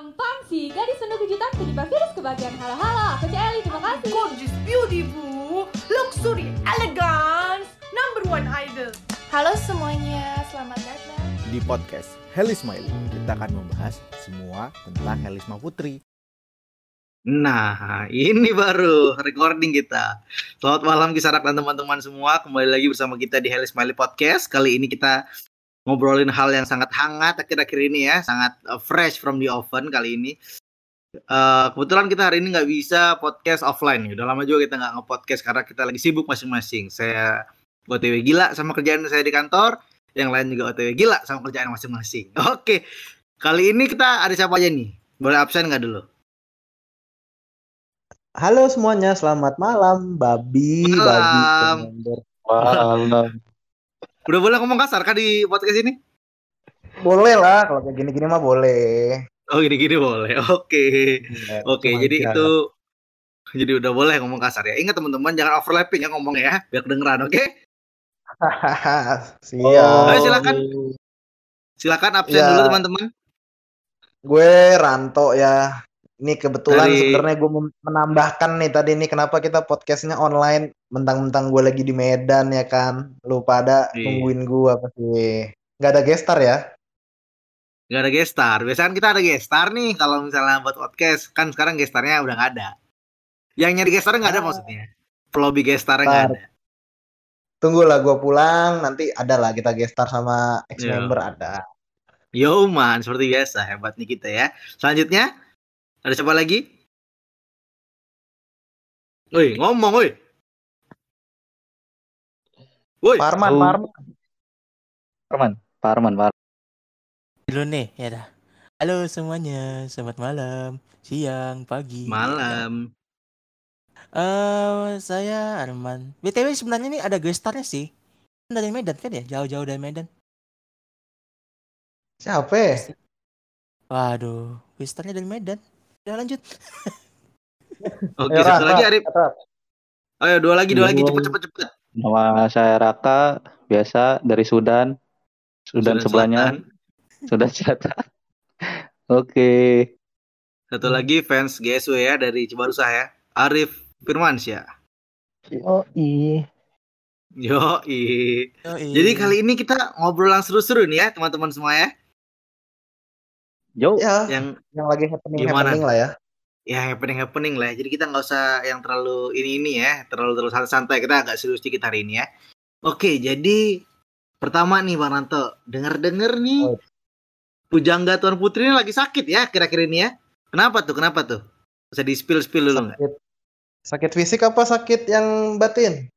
Gampang sih, gadis penuh kejutan penyebab virus kebahagiaan. Halo halo, aku Celi, terima kasih. Gorgeous, beautiful, luxury, elegance, number one idol. Halo semuanya, selamat datang di podcast Helisma Smiley. Kita akan membahas semua tentang Helisma Putri. Nah, ini baru recording kita. Selamat malam kisarak dan teman-teman semua. Kembali lagi bersama kita di Helis Smiley Podcast. Kali ini kita ngobrolin hal yang sangat hangat akhir-akhir ini ya, sangat uh, fresh from the oven kali ini. Uh, kebetulan kita hari ini nggak bisa podcast offline. Udah lama juga kita nggak nge-podcast karena kita lagi sibuk masing-masing. Saya OTW gila sama kerjaan saya di kantor, yang lain juga OTW gila sama kerjaan masing-masing. Oke, kali ini kita ada siapa aja nih? Boleh absen nggak dulu? Halo semuanya, selamat malam, babi, malam. babi. Malam. Udah boleh ngomong kasar kah di podcast ini? Boleh lah, kalau kayak gini-gini mah boleh. Oh gini-gini boleh, oke. Okay. Ya, oke, okay, jadi itu jadi udah boleh ngomong kasar ya. Ingat teman-teman jangan overlapping ya ngomong ya, biar kedengeran, oke? Okay? Siap. Oh. Ayo silakan. Silakan absen ya. dulu teman-teman. Gue Ranto ya. Ini kebetulan Dari... sebenarnya gue menambahkan nih tadi nih kenapa kita podcastnya online. Mentang-mentang gue lagi di Medan ya kan? Lu pada iya. tungguin gue pasti. Nggak ada gestar ya? Nggak ada gestar. Biasanya kan kita ada gestar nih kalau misalnya buat podcast. Kan sekarang gestarnya udah nggak ada. Yang nyari gestar nggak ada ah. maksudnya? Lobby gestar nggak ada. Tunggulah gue pulang nanti ada lah kita gestar sama ex member Yo. ada. Yo man. Seperti biasa hebat nih kita ya. Selanjutnya ada siapa lagi? Woi, ngomong woi. Woi. Parman, oh. Parman. Parman, Parman, Parman. Dulu nih, ya dah. Halo semuanya, selamat malam, siang, pagi. Malam. Eh, uh, saya Arman. BTW sebenarnya ini ada gestarnya sih. Dari Medan kan ya? Jauh-jauh dari Medan. Siapa? Waduh, gestarnya dari Medan. Udah lanjut. Oke, okay, satu lagi Arif. Ayo dua lagi, dua lagi cepet cepet cepet. Nama saya Raka, biasa dari Sudan. Sudan, Sudan sebelahnya. Selatan. Sudan Selatan. Oke. Okay. Satu lagi fans GSW ya dari Cibarusah ya. Arif Firmansyah. Yo i. Yo i. Jadi kali ini kita ngobrol yang seru-seru nih ya teman-teman semua ya. Yo, ya, yang yang lagi happening gimana? happening lah ya. Ya happening happening lah. Jadi kita nggak usah yang terlalu ini ini ya, terlalu terlalu santai. Kita agak serius sedikit hari ini ya. Oke, jadi pertama nih Bang Ranto, dengar dengar nih oh. Pujangga Tuan Putri ini lagi sakit ya kira-kira ini ya. Kenapa tuh? Kenapa tuh? Bisa di spill spill dulu nggak? Sakit. sakit fisik apa sakit yang batin?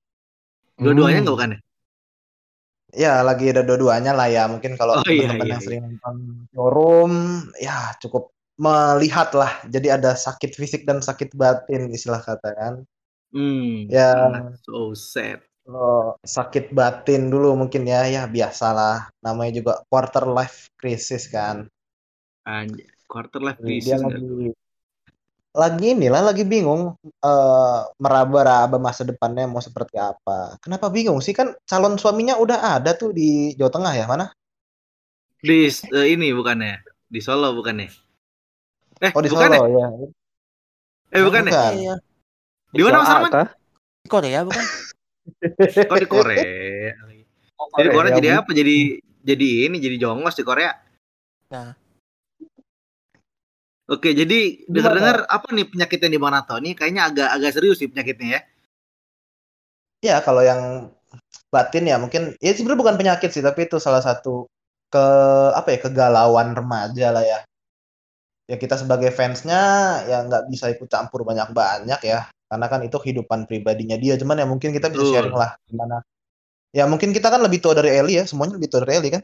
Dua-duanya hmm. nggak bukan ya? Ya lagi ada dua-duanya lah ya. Mungkin kalau oh, iya, teman-teman iya, yang iya. sering nonton showroom, ya cukup melihat lah. Jadi ada sakit fisik dan sakit batin istilah kata kan. Hmm, ya. So sad. Kalau sakit batin dulu mungkin ya, ya biasalah. Namanya juga quarter life crisis kan. Anjir, quarter life crisis. Dia lagi lagi inilah lagi bingung uh, meraba-raba masa depannya mau seperti apa. Kenapa bingung sih kan calon suaminya udah ada tuh di Jawa Tengah ya mana? Di uh, ini bukannya di Solo bukannya? Eh, oh di Solo ya. Eh bukan, ya? Iya. Di mana Mas Arman? Di Korea bukan? Kok di Korea? Oh, Korea. Jadi Korea jadi apa? Jadi jadi ini jadi jongos di Korea. Nah. Oke, jadi dengar-dengar apa nih penyakitnya di Manato? Ini kayaknya agak agak serius sih penyakitnya ya. Ya, kalau yang batin ya mungkin ya sebenarnya bukan penyakit sih, tapi itu salah satu ke apa ya kegalauan remaja lah ya. Ya kita sebagai fansnya ya nggak bisa ikut campur banyak-banyak ya, karena kan itu kehidupan pribadinya dia. Cuman ya mungkin kita bisa sharing lah gimana. Ya mungkin kita kan lebih tua dari Eli ya, semuanya lebih tua dari Eli kan.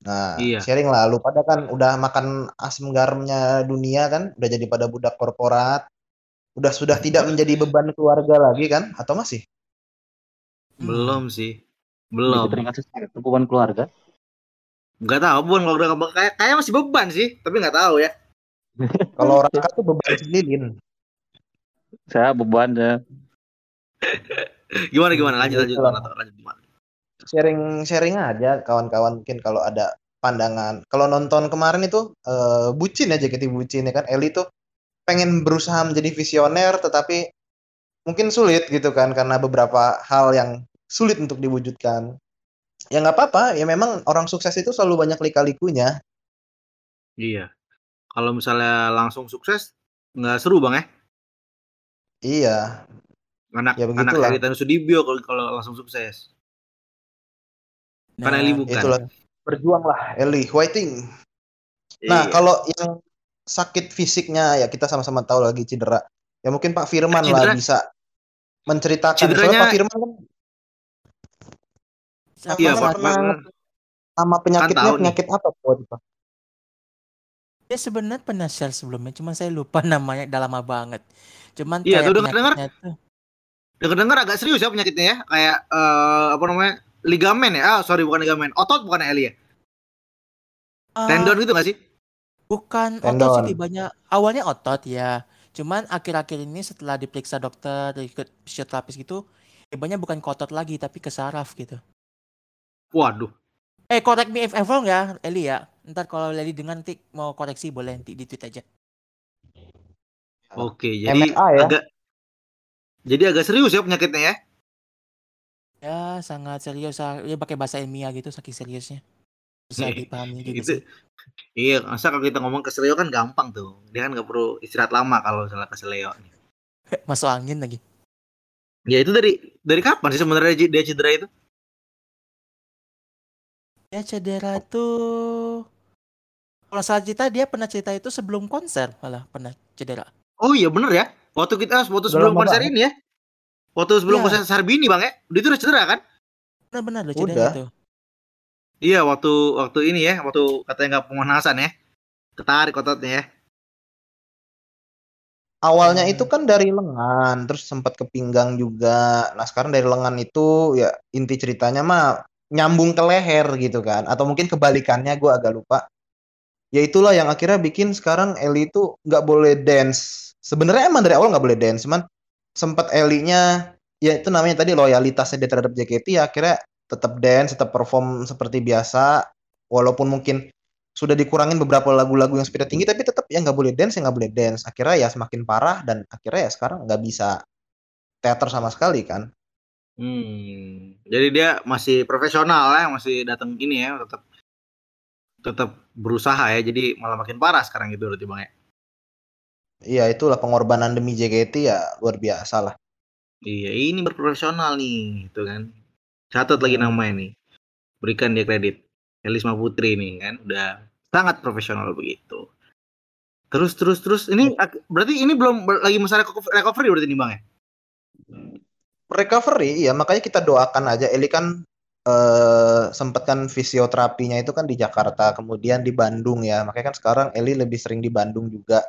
Nah, iya. sharing lah. Lu pada kan udah makan asam garamnya dunia kan, udah jadi pada budak korporat, udah sudah tidak menjadi beban keluarga lagi kan, atau masih? Belum sih, belum. Teringat beban keluarga? Gak tahu, beban keluarga kayak kayak masih beban sih, tapi nggak tahu ya. Kalau orang tuh beban lilin. Saya beban ya. gimana gimana lanjut lanjut lanjut, lanjut, lanjut sharing sharing aja kawan-kawan mungkin kalau ada pandangan. Kalau nonton kemarin itu eh, bucin ya JKT bucin ya kan. Eli tuh pengen berusaha menjadi visioner tetapi mungkin sulit gitu kan karena beberapa hal yang sulit untuk diwujudkan. Ya nggak apa-apa, ya memang orang sukses itu selalu banyak lika-likunya. Iya. Kalau misalnya langsung sukses nggak seru bang ya? Iya, Anak Ya, anak. Heritan Sudibyo kalau kalau langsung sukses. Kan Nah, Eli bukan. itulah. Berjuanglah Eli, fighting. Nah, Iya. kalau yang sakit fisiknya ya kita sama-sama tahu lagi cedera. Ya mungkin Pak Firman Cedera- lah bisa menceritakan. Cederanya- Soalnya Pak Firman kan Siapa Iya, Firman Pak. sih? pernah nama penyakitnya nih. penyakit apa Pak? Pak? Ya sebenarnya pernah share sebelumnya, cuman saya lupa namanya, udah lama banget. Cuman Iya, kayak tuh dengar-dengar. penyakitnya tuh Dengar-dengar agak serius ya penyakitnya ya. Kayak eh, apa namanya? Ligamen ya. Ah, sorry bukan ligamen. Otot bukan Eli ya? ah, Tendon gitu gak sih? bukan Tendon. otot sih banyak. Awalnya otot ya. Cuman akhir-akhir ini setelah diperiksa dokter, ikut fisioterapis gitu, banyak bukan ke otot lagi tapi ke saraf gitu. Waduh. Eh, correct me if I'm wrong ya, Eli ya. Ntar kalau Eli dengar nanti mau koreksi boleh nanti di tweet aja. Oke, jadi MMA ya? agak jadi agak serius ya penyakitnya ya. Ya, sangat serius. ah. Dia pakai bahasa ilmiah gitu, saking seriusnya. Bisa dipahami juga Itu sih. iya, masa kalau kita ngomong keselio kan gampang tuh. Dia kan nggak perlu istirahat lama kalau misalnya keselio. Masuk angin lagi. Ya itu dari dari kapan sih sebenarnya dia- cedera itu? Ya cedera tuh kalau salah cerita dia pernah cerita itu sebelum konser malah pernah cedera. Oh iya bener ya. Waktu kita waktu sebelum lama konser ini ya. Waktu sebelum konser Sarbini bang ya. Dia itu udah cedera kan? Benar-benar loh Udah. cedera itu. Iya waktu waktu ini ya. Waktu katanya nggak pemanasan ya. Ketarik ototnya ya. Awalnya Hmm. itu kan dari lengan, terus sempat ke pinggang juga. Nah, sekarang dari lengan itu ya inti ceritanya mah nyambung ke leher gitu kan. Atau mungkin kebalikannya gue agak lupa. Ya itulah yang akhirnya bikin sekarang Eli itu nggak boleh dance. Sebenarnya emang dari awal nggak boleh dance, cuman sempat Elinya ya itu namanya tadi loyalitasnya dia terhadap JKT ya akhirnya tetap dance, tetap perform seperti biasa. Walaupun mungkin sudah dikurangin beberapa lagu-lagu yang speednya tinggi tapi tetap ya nggak boleh dance ya nggak boleh dance akhirnya ya semakin parah dan akhirnya ya sekarang nggak bisa teater sama sekali kan Hmm. Jadi dia masih profesional ya. Masih datang ini ya. Tetap tetap berusaha ya. Jadi malah makin parah sekarang gitu berarti bang ya. Iya itulah pengorbanan demi JKT ya luar biasa lah Iya, ini berprofesional nih, itu kan. Catat lagi namanya nih. Berikan dia kredit. Elisma Putri nih kan, udah sangat profesional begitu. Terus terus terus ini ak- berarti ini belum lagi masa reco- recovery berarti nih Bang ya? recovery ya makanya kita doakan aja Eli kan eh sempat kan fisioterapinya itu kan di Jakarta kemudian di Bandung ya makanya kan sekarang Eli lebih sering di Bandung juga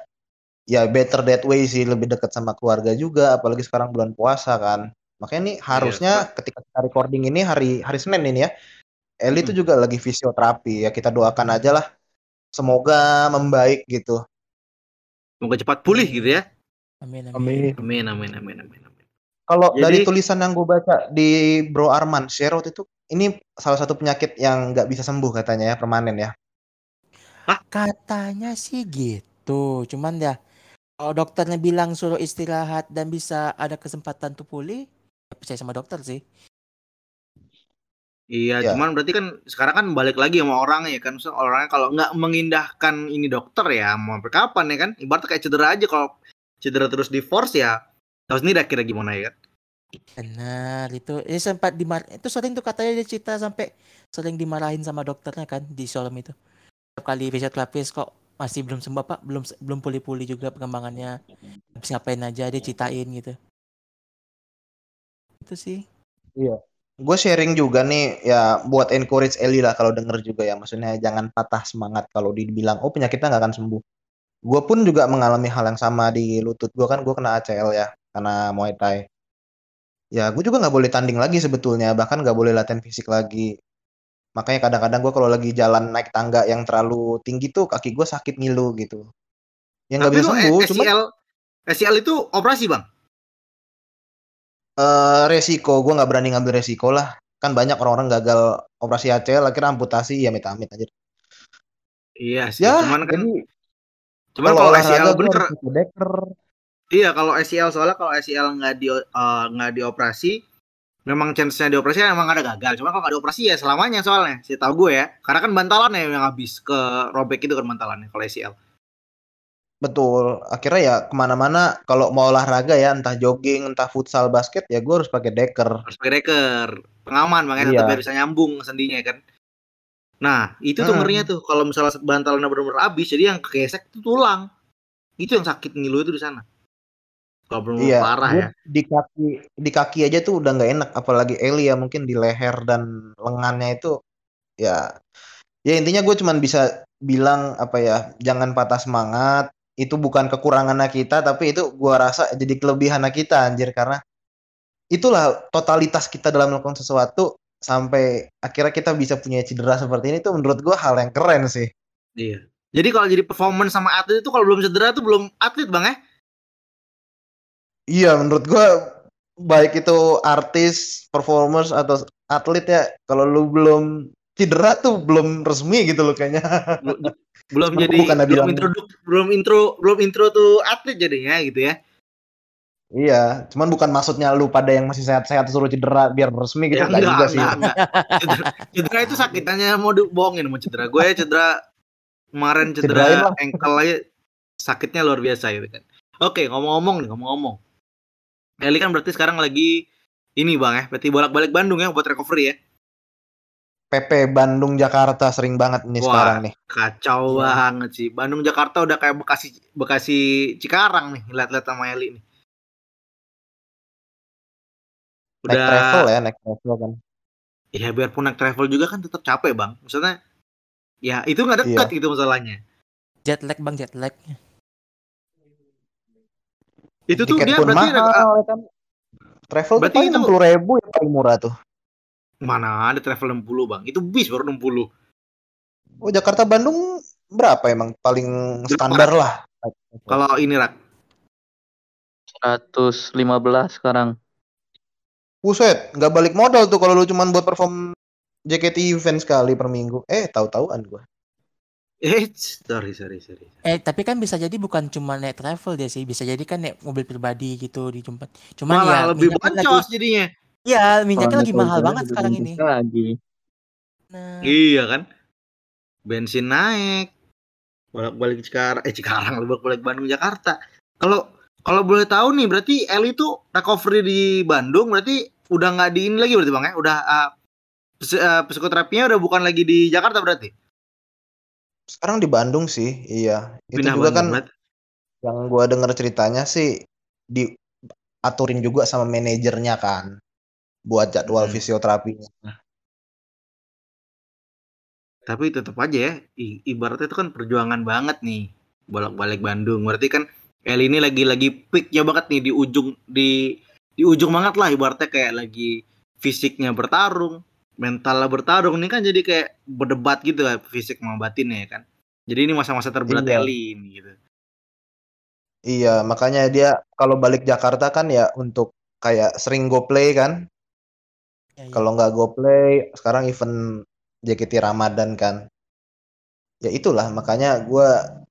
ya better that way sih lebih dekat sama keluarga juga apalagi sekarang bulan puasa kan makanya nih harusnya ketika kita recording ini hari hari Senin ini ya Eli itu Hmm. juga lagi fisioterapi ya kita doakan aja lah semoga membaik gitu Semoga cepat pulih gitu ya. Amin amin. Amin amin amin amin amin. Kalau Jadi- dari tulisan yang gue baca di Bro Arman share waktu itu, ini salah satu penyakit yang nggak bisa sembuh katanya ya permanen ya. Katanya sih gitu. Cuman ya kalau dokternya bilang suruh istirahat dan bisa ada kesempatan tuh pulih, ya percaya sama dokter sih. Iya, Ya. cuman berarti kan sekarang kan balik lagi sama orangnya ya kan. Maksudnya orangnya kalau nggak mengindahkan ini dokter ya mau sampai kapan ya kan? Ibaratnya kayak cedera aja kalau cedera terus di force ya. Tahu sendiri akhirnya gimana ya kan? Benar itu. Ini sempat dimar itu sering tuh katanya dia cerita sampai sering dimarahin sama dokternya kan di showroom itu. Setiap kali fisioterapis kok masih belum sembuh pak, belum belum pulih-pulih juga perkembangannya. Habis ngapain aja dia ceritain gitu. Itu sih. Gue sharing juga nih ya buat encourage Eli lah kalau denger juga ya. Maksudnya jangan patah semangat kalau dibilang oh penyakitnya nggak akan sembuh. Gue pun juga mengalami hal yang sama di lutut gue kan gue kena ACL ya karena Muay Thai. Ya gue juga nggak boleh tanding lagi sebetulnya bahkan nggak boleh latihan fisik lagi. Makanya kadang-kadang gue kalau lagi jalan naik tangga yang terlalu tinggi tuh kaki gue sakit ngilu gitu. Ya nggak bisa lo sembuh, eh, cuma SCL SCL itu operasi bang? eh resiko gue nggak berani ngambil resiko lah kan banyak orang-orang gagal operasi ACL akhirnya amputasi ya amit-amit aja Iya sih, Ya, cuman kan jadi cuman kalau kalau gue bener. Iya, kalau ACL soalnya kalau ACL nggak di eh, nggak dioperasi, memang chance-nya dioperasi emang ada gagal. Cuma kalau nggak dioperasi ya selamanya soalnya. Saya tahu gue ya, karena kan bantalannya yang habis ke robek itu kan bantalannya kalau ACL. Betul. Akhirnya ya ke mana-mana kalau mau olahraga ya entah jogging, entah futsal, basket ya gue harus pakai deker. Harus pakai deker, pengaman makanya Iya. tetap biar bisa nyambung sendinya kan. Nah, itu tuh Hmm. ngerinya tuh kalau misalnya bantalannya benar-benar habis, jadi yang kegesek itu tulang. Itu yang sakit ngilu itu di sana. Benar Iya, parah gue ya. di kaki di kaki aja tuh udah nggak enak, apalagi Eli ya mungkin di leher dan lengannya itu ya ya intinya gue cuman bisa bilang apa ya jangan patah semangat itu bukan kekurangan kita tapi itu gua rasa jadi kelebihan kita anjir karena itulah totalitas kita dalam melakukan sesuatu sampai akhirnya kita bisa punya cedera seperti ini tuh menurut gua hal yang keren sih Iya. Jadi kalau jadi performance sama atlet itu kalau belum cedera tuh belum atlet bang ya? Iya menurut gua baik itu artis performers atau atlet ya kalau lu belum cedera tuh belum resmi gitu loh kayaknya Bel- belum jadi bukannya belum intro belum intro belum intro tuh atlet jadinya gitu ya. iya cuman bukan maksudnya lu pada yang masih sehat-sehat suruh cedera biar resmi gitu Ya, enggak juga sih enggak, enggak. Cedera, cedera itu sakitannya mau dibohongin mau cedera. Gue ya cedera kemarin cedera ankle aja sakitnya luar biasa gitu kan. Oke, ngomong-ngomong nih, ngomong-ngomong. Eli kan berarti sekarang lagi ini Bang ya, berarti bolak-balik Bandung ya buat recovery ya. PP Bandung Jakarta sering banget nih Wah. sekarang nih Kacau Iya. banget sih. Bandung Jakarta udah kayak Bekasi Bekasi Cikarang nih, lihat-lihat sama Eli nih. naik Udah travel ya naik travel kan ya biarpun naik travel juga kan tetap capek, Bang. Maksudnya ya itu nggak dekat Iya. gitu masalahnya. Jet lag bang, jet lag. Itu tuh dia berarti mahal ada- ya kan travel Berarti itu- enam puluh ribu yang paling murah tuh mana ada travel 60, Bang. Itu bis baru 60. oh Jakarta Bandung berapa emang paling standar lah Kalau ini rak 115 sekarang. Buset, nggak balik modal tuh kalau lu cuman buat perform JKT event sekali per minggu. Eh, tahu-tahuan gua. Eh sorry sorry sorry. Eh tapi kan bisa jadi bukan cuma naik travel dia sih, bisa jadi kan naik mobil pribadi gitu di Jumpat. Cuman ya Malah lebih minyak kan lagi, boncos jadinya. iya minyaknya lagi mahal banget lebih sekarang boncos ini. Lagi. Nah, Iya kan? Bensin naik. Bolak-balik Cikarang, eh Cikarang, bolak-balik Bandung Jakarta. Kalau kalau boleh tahu nih, berarti Eli itu recovery di Bandung, berarti udah nggak di ini lagi berarti bang ya? Udah uh, uh, psikoterapinya udah bukan lagi di Jakarta berarti? Sekarang di Bandung sih, iya. Itu Pindah juga Bandung, kan berarti. yang gua denger ceritanya sih diaturin juga sama manajernya kan buat jadwal Hmm. fisioterapinya. Tapi tetap aja ya, i- ibaratnya itu kan perjuangan banget nih bolak-balik Bandung. Berarti kan Eli ini lagi-lagi peaknya banget nih di ujung di di ujung banget lah ibaratnya kayak lagi fisiknya bertarung, mentalnya bertarung nih kan jadi kayak berdebat gitu lah fisik sama batinnya ya kan. Jadi ini masa-masa terberat Iya. Eli ini gitu. Iya, makanya dia kalau balik Jakarta kan ya untuk kayak sering go play kan. ya, ya. Kalau nggak go play, sekarang event JKT Ramadan kan. Ya itulah makanya gua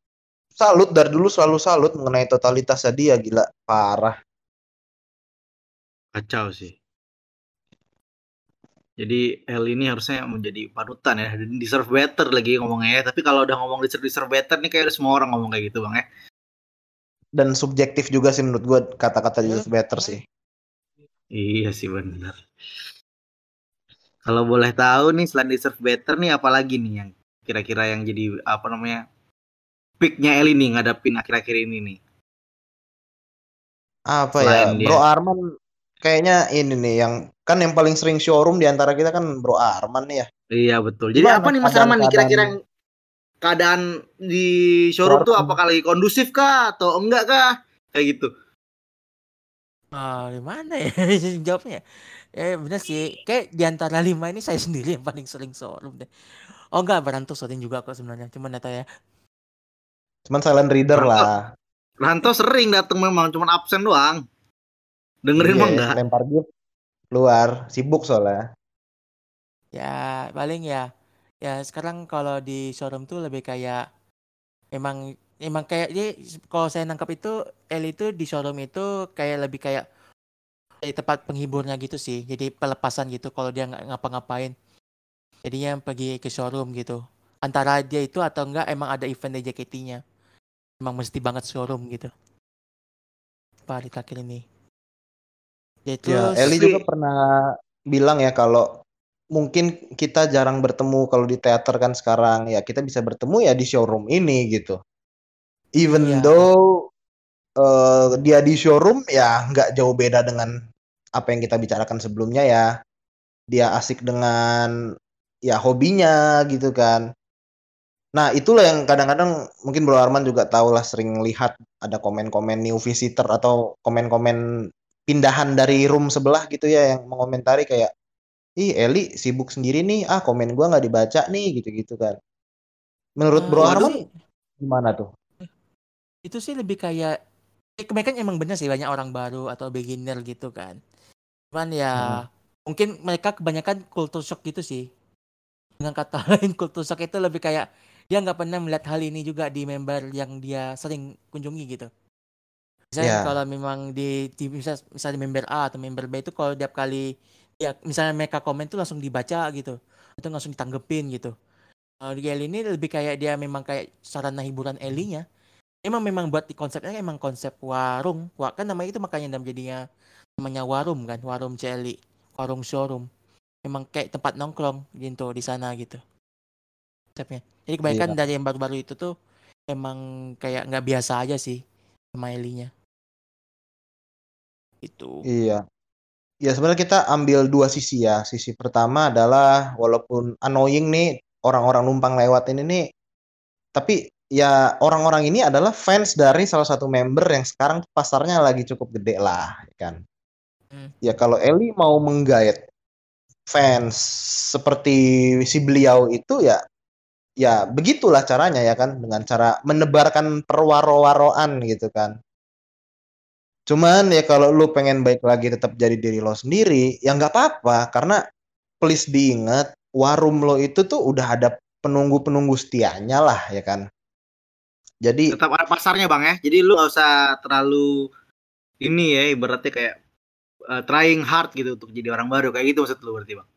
salut dari dulu selalu salut mengenai totalitasnya dia gila parah. Kacau sih. Jadi Eli ini harusnya menjadi panutan ya, deserve better lagi ngomongnya ya. Tapi kalau udah ngomong deserve deserve better nih kayak udah semua orang ngomong kayak gitu bang ya. Dan subjektif juga sih menurut gua kata-kata deserve better sih. Iya sih benar. Kalau boleh tahu nih selain deserve better nih apalagi nih yang kira-kira yang jadi apa namanya picknya Eli nih ngadapin akhir-akhir ini nih. Apa Selain ya, dia. Bro Arman kayaknya ini nih yang kan yang paling sering showroom di antara kita kan Bro Arman nih ya. Iya betul. Jadi Gimana apa nih Mas Arman nih kira-kira keadaan- yang keadaan di showroom tuh apakah lagi kondusif kah atau enggak kah? Kayak gitu. Ah, gimana ya jawabnya? Eh bener sih, kayak di antara lima ini saya sendiri yang paling sering showroom deh. Oh enggak, Baranto sering juga kok sebenarnya. Cuman data ya. Cuman silent reader lah. Ranto sering datang memang cuman absen doang. Dengerin Iya, mah enggak? lempar gift keluar, sibuk soalnya. Ya paling ya Ya sekarang kalau di showroom tuh lebih kayak emang emang kayak dia kalau saya nangkap itu Eli itu di showroom itu kayak lebih kayak di tempat penghiburnya gitu sih. Jadi pelepasan gitu kalau dia nggak ngapa-ngapain. Jadinya pergi ke showroom gitu. Antara dia itu atau enggak emang ada event di JKT-nya. Emang mesti banget showroom gitu. Pak terakhir ini. Ya, Ya, Eli juga pernah bilang ya kalau mungkin kita jarang bertemu kalau di teater kan sekarang ya kita bisa bertemu ya di showroom ini gitu. Even Iya. though eh, dia di showroom ya nggak jauh beda dengan apa yang kita bicarakan sebelumnya ya. Dia asik dengan ya hobinya gitu kan. Nah, itulah yang kadang-kadang mungkin Bro Arman juga tahu lah sering lihat ada komen-komen new visitor atau komen-komen pindahan dari room sebelah gitu ya yang mengomentari kayak ih Eli sibuk sendiri nih. Ah komen gua nggak dibaca nih gitu-gitu kan. Menurut Bro Eh, Arman gimana tuh? Itu sih lebih kayak eh, kebanyakan emang bener sih banyak orang baru atau beginner gitu kan. Cuman ya mungkin mereka kebanyakan culture shock gitu sih. Dengan kata lain culture shock itu lebih kayak dia nggak pernah melihat hal ini juga di member yang dia sering kunjungi gitu misalnya Ya. kalau memang di, di misal, misalnya member A atau member B itu kalau tiap kali ya misalnya mereka komen tuh langsung dibaca gitu. Itu langsung ditanggepin gitu. Kalau di Eli ini lebih kayak dia memang kayak sarana hiburan Elinya emang memang buat di konsepnya emang konsep warung. Wah, kan namanya itu makanya nama jadinya namanya warum kan warum Celi warung showroom. Memang kayak tempat nongkrong gitu di sana gitu. Konsepnya. Jadi kebanyakan Iya. dari yang baru-baru itu tuh emang kayak nggak biasa aja sih sama Elinya itu iya. Ya sebenarnya kita ambil dua sisi ya. Sisi pertama adalah walaupun annoying nih orang-orang numpang lewat ini nih tapi ya orang-orang ini adalah fans dari salah satu member yang sekarang pasarnya lagi cukup gede lah ya kan? Hmm. ya kalau Eli mau menggait fans seperti si beliau itu ya ya begitulah caranya ya kan? Dengan cara menebarkan perwaro-waroan gitu kan cuman ya kalau lu pengen baik lagi tetap jadi diri lo sendiri ya nggak apa-apa karena please diingat warum lo itu tuh udah ada penunggu-penunggu setianya lah ya kan jadi Tetap ada pasarnya bang ya. Jadi lu gak usah terlalu ini ya ibaratnya kayak uh, trying hard gitu untuk jadi orang baru kayak gitu maksud lu berarti bang.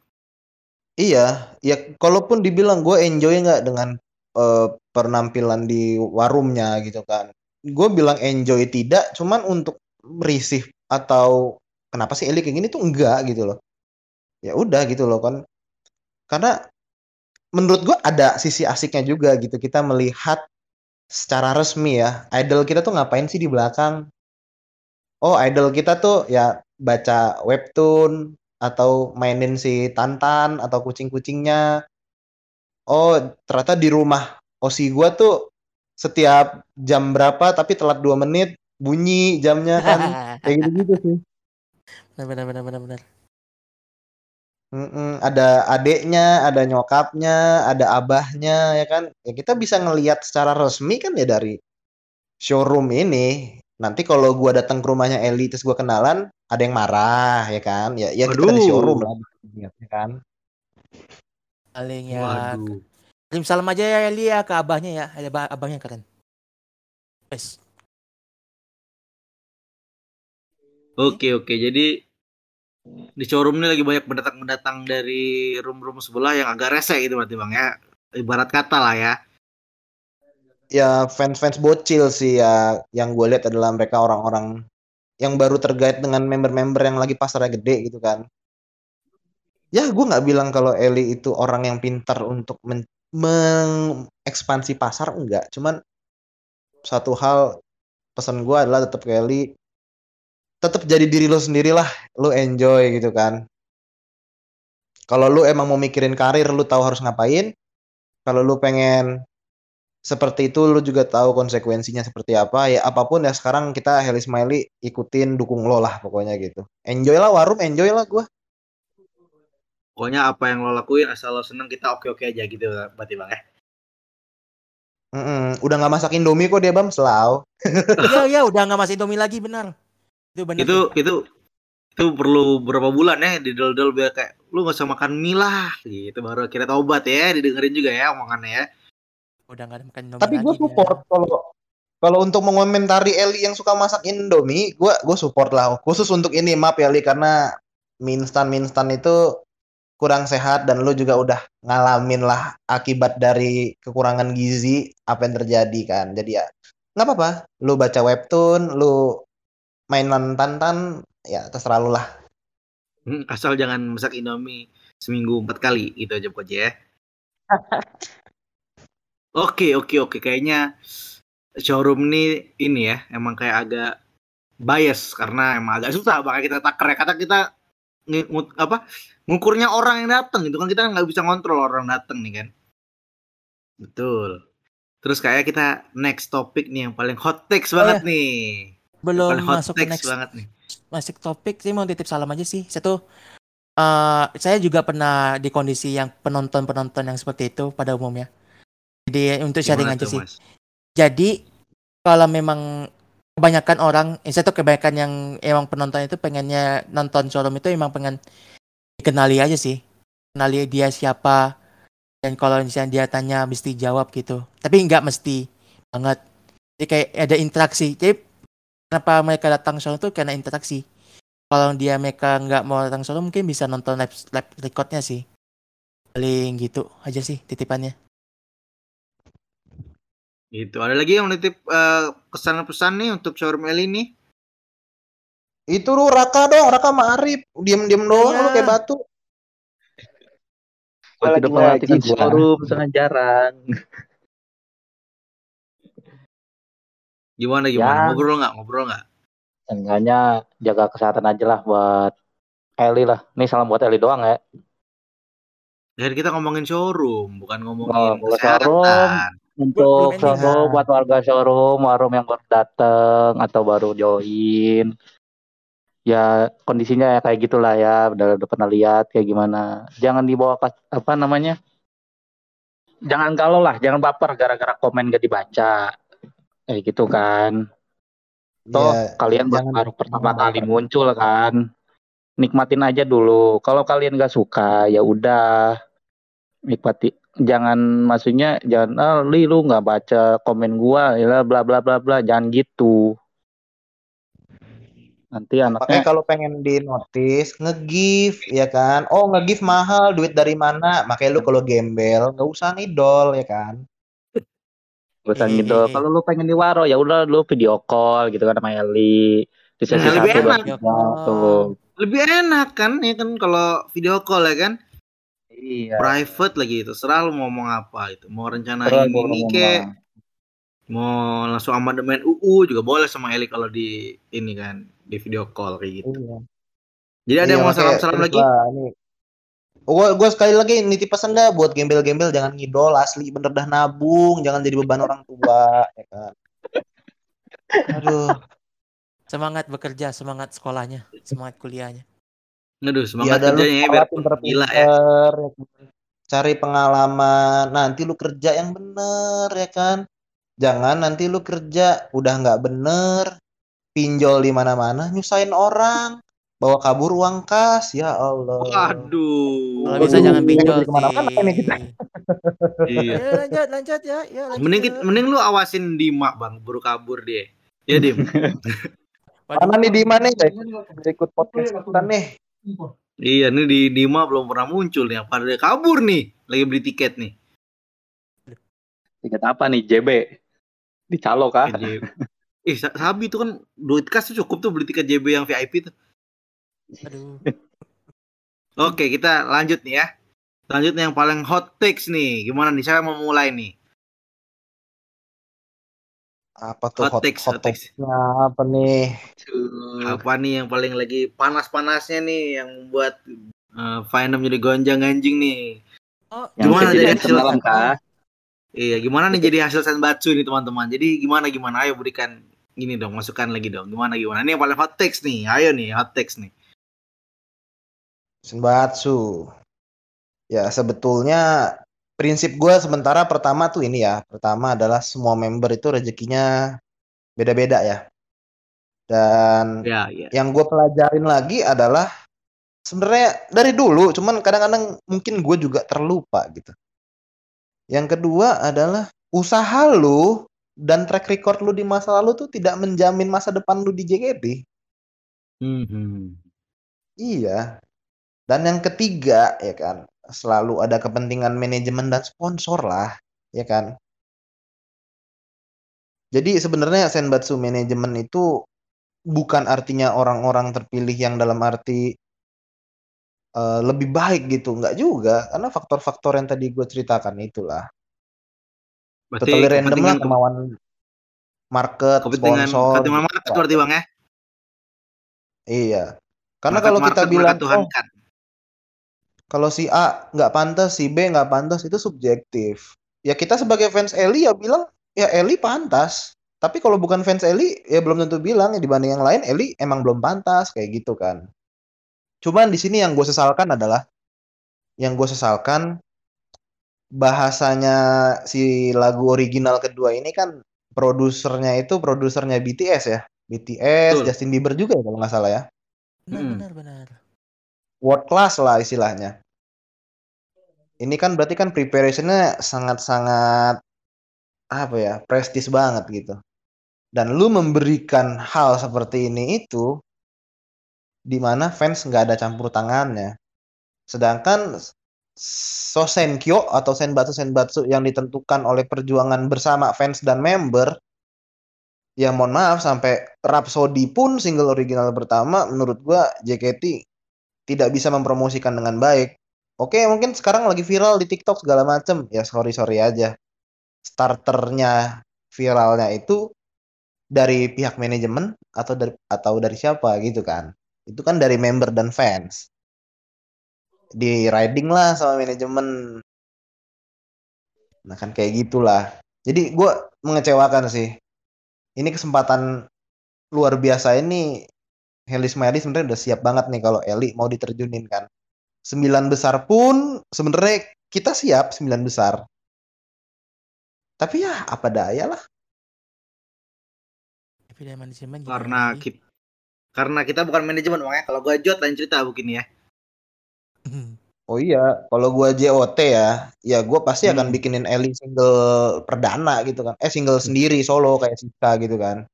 Iya, ya kalaupun dibilang gue enjoy nggak dengan eh, penampilan di warumnya gitu kan. Gue bilang enjoy tidak, cuman untuk risih atau kenapa sih Eli kayak gini tuh enggak gitu loh. Ya udah gitu loh kan. Karena menurut gue ada sisi asiknya juga gitu kita melihat secara resmi ya idol kita tuh ngapain sih di belakang. Oh, idol kita tuh ya baca webtoon atau mainin si Tantan atau kucing-kucingnya. Oh, ternyata di rumah Osi gua tuh setiap jam berapa tapi telat dua menit bunyi jamnya kan. Kayak gitu-gitu sih. benar benar benar benar Mm-mm, ada adeknya, ada nyokapnya, ada abahnya ya kan. Ya kita bisa ngelihat secara resmi kan ya dari showroom ini. Nanti kalau gua datang ke rumahnya Eli terus gua kenalan, ada yang marah ya kan. Ya ya kita di showroom lah ya kan. paling ya kirim salam aja ya Eli ya ke abahnya ya ada ba- abangnya keren. Oke oke. Jadi di showroom ini lagi banyak pendatang-pendatang dari room-room sebelah yang agak rese gitu berarti bang ya. Ibarat kata lah ya. ya fans-fans bocil sih ya. Yang gue lihat adalah mereka orang-orang yang baru tergait dengan member-member yang lagi pasarnya gede gitu kan. Ya gue nggak bilang kalau Eli itu orang yang pintar untuk men- mengekspansi pasar enggak. Cuman satu hal pesan gue adalah tetap ke Eli tetap jadi diri lo sendiri lah lo enjoy gitu kan. Kalau lu emang mau mikirin karir lu tahu harus ngapain. Kalau lu pengen seperti itu lu juga tahu konsekuensinya seperti apa. Ya apa pun ya sekarang kita Heli Smiley ikutin dukung lo lah pokoknya gitu. Enjoy lah warum enjoy lah gua. Pokoknya apa yang lo lakuin asal lo seneng kita oke-oke aja gitu berarti bang ya. Mm-mm. udah nggak masak Indomie kok dia bam selau. Iya iya udah nggak masih Indomie lagi benar itu benar Itu itu itu perlu berapa bulan ya di dol biar kayak lu gak usah makan mie lah gitu baru kira tobat ya didengerin juga ya omongannya ya Udah nggak ada makan Indomie Tapi gue support kalau kalau untuk mengomentari Eli yang suka masak Indomie, gue gue support lah. Khusus untuk ini, maaf ya Eli karena mie instan mie instan itu kurang sehat dan lu juga udah ngalamin lah akibat dari kekurangan gizi apa yang terjadi kan. Jadi ya nggak apa-apa. Lu baca webtoon, lu mainan tantan, ya terserah lu lah. Hmm, asal jangan masak indomie seminggu empat kali gitu aja pokoknya ya. Oke oke oke. Kayaknya showroom ini ini ya emang kayak agak bias karena emang agak susah makanya kita taker ya. Kata kita ngut- apa ngukurnya orang yang datang itu kan. Kita nggak bisa kontrol orang datang nih kan. Betul. Terus kayak kita next topik nih yang paling hot takes Oh, banget ya. nih Belum hot masuk ke next banget nih masuk topik sih mau titip salam aja sih. Saya tuh eh, saya juga pernah di kondisi yang penonton-penonton yang seperti itu pada umumnya. Jadi untuk sharing Gimana aja tuh, sih. Mas? Jadi kalau memang kebanyakan orang, eh, saya tuh kebanyakan yang emang penonton itu pengennya nonton showroom itu emang pengen dikenali aja sih. Kenali dia siapa. Dan kalau misalnya dia tanya mesti jawab gitu. Tapi nggak mesti banget. Jadi kayak ada interaksi. Jadi kenapa mereka datang showroom tuh karena interaksi. Kalau dia mereka nggak mau datang showroom mungkin bisa nonton live, live recordnya sih. Paling gitu aja sih titipannya. Gitu. Ada lagi yang nitip eh, kesan-pesan nih untuk showroom Eli nih? Itu lu Raka dong, Raka sama Arif. Diem-diem doang Iya. lu kayak batu. Lagi tidak perhatikan showroom sangat jarang. Gimana gimana? Ya. Ngobrol nggak? Ngobrol nggak? Enggaknya jaga kesehatan aja lah buat Eli lah. Nih salam buat Eli doang ya. Jadi kita ngomongin showroom, bukan ngomongin Oh, kesehatan. showroom, Untuk showroom buat warga showroom, warung yang baru dateng atau baru join. Ya kondisinya ya kayak gitulah ya, udah, udah pernah lihat kayak gimana. Jangan dibawa ke apa namanya? Jangan kalau lah, jangan baper gara-gara komen gak dibaca. Kayak gitu kan. Toh Ya, kalian baru, jangan- baru pertama jangan kali muncul kan. Nikmatin aja dulu. Kalau kalian gak suka ya udah nikmati. Jangan maksudnya jangan ah li lu nggak baca komen gua ya bla bla bla bla jangan gitu. Nanti Makanya anaknya kalau pengen di notice, nge-give, ya kan? Oh, nge-give mahal, duit dari mana? Makanya lu kalau gembel, nggak usah ngidol, ya kan? Bosan Iya, gitu. iya, iya. Kalau lu pengen di waro ya udah lu video call gitu kan sama Eli. Di sesi Nah, lebih enak. tuh. Lebih enak kan ya kan kalau video call ya kan? Iya. Private lagi itu. Serah lu mau ngomong apa itu. Mau rencanain Terus ini ke mau langsung amandemen UU juga boleh sama Eli kalau di ini kan di video call kayak gitu. Iya. Jadi ada Iya, yang mau salam-salam lagi? ini. Gua, gua sekali lagi nitip pesan dah buat gembel-gembel jangan ngidol asli bener dah nabung jangan jadi beban orang tua ya kan aduh Semangat bekerja, semangat sekolahnya, semangat kuliahnya. Aduh, ya semangat lu kerjanya ya biar gila ya. ya kan. cari pengalaman nanti lu kerja yang bener ya kan jangan nanti lu kerja udah nggak bener pinjol di mana-mana nyusahin orang bawa kabur uang kas ya Allah Waduh. Kalau bisa Waduh, jangan pinjol jadi ke mana-mana sih. ini kita. Iya. Ya lanjut, lanjut ya, ya lanjut. Mending kit- mending lu awasin Dima, Bang, buru kabur dia. Ya, Dim. Mana nih di mana guys ikut podcast kita nih iya, nih di Dima belum pernah muncul nih. Apa dia kabur nih? Lagi beli tiket nih. Tiket apa nih JB? Di calo kah? JB. Eh, Sa- Sabi itu kan duit kas tuh cukup tuh beli tiket JB yang VIP tuh. Aduh. Oke, kita lanjut nih ya. Selanjutnya yang paling hot takes nih. Gimana nih? Saya mau mulai nih. apa tuh Hot hot, takes, hot hot takes. topiknya apa nih Apa nih yang paling lagi panas-panasnya nih yang membuat uh, fandom jadi gonjang ganjing nih? Oh, Gimana dari hasil- semalam kah? Iya, gimana nih jadi hasil senbatsu nih teman-teman? Jadi gimana gimana? Ayo berikan ini dong, masukan lagi dong. Gimana gimana? Ini yang paling hot takes nih. Ayo nih, hot takes nih. Senbatsu. Ya sebetulnya prinsip gue sementara pertama tuh ini ya. Pertama adalah semua member itu rezekinya beda-beda ya. Dan Ya, ya. yang gue pelajarin lagi adalah sebenarnya dari dulu cuman kadang-kadang mungkin gue juga terlupa gitu. Yang kedua adalah usaha lu dan track record lu di masa lalu tuh tidak menjamin masa depan lu di JKT Mhm. iya dan yang ketiga ya kan selalu ada kepentingan manajemen dan sponsor lah ya kan. Jadi sebenarnya Senbatsu manajemen itu bukan artinya orang-orang terpilih yang dalam arti eh, lebih baik gitu nggak juga. Karena faktor-faktor yang tadi gue ceritakan itulah. Berarti totally random lah kemauan market kepentingan sponsor. kepentingan market berarti Bang ya. iya. Karena Market kalau kita market bilang oh tuhankan. Kalau si A nggak pantas si B nggak pantas itu subjektif ya kita sebagai fans Eli ya bilang ya Eli pantas tapi kalau bukan fans Eli ya belum tentu bilang ya dibanding yang lain Eli emang belum pantas kayak gitu kan cuman di sini yang gue sesalkan adalah yang gue sesalkan bahasanya si lagu original kedua ini kan produsernya itu produsernya BTS ya BTS Betul. Justin Bieber juga ya kalau nggak salah ya Benar, Hmm. benar, benar. World class lah istilahnya. Ini kan berarti kan preparationnya sangat-sangat apa ya prestis banget gitu. Dan lu memberikan hal seperti ini itu di mana fans nggak ada campur tangannya. Sedangkan Sosenkyo atau Senbatsu Senbatsu yang ditentukan oleh perjuangan bersama fans dan member ya mohon maaf sampai Rhapsody pun single original pertama menurut gua JKT tidak bisa mempromosikan dengan baik. Oke mungkin sekarang lagi viral di TikTok segala macem. Ya sorry sorry aja. Starternya viralnya itu dari pihak manajemen atau dari atau dari siapa gitu kan. Itu kan dari member dan fans. Di riding lah sama manajemen. Nah kan kayak gitulah. Jadi gue mengecewakan sih. Ini kesempatan luar biasa ini Heli Smaili sebenarnya udah siap banget nih kalau Eli mau diterjunin kan sembilan besar pun sebenarnya kita siap sembilan besar tapi ya apa daya lah Tapi Karena kita karena kita bukan manajemen Bang ya. Kalau gua jod lain cerita mungkin ya. Oh iya, kalau gua JOT ya, ya gua pasti akan Hmm. bikinin Eli single perdana gitu kan. Eh single sendiri solo kayak Sika gitu kan.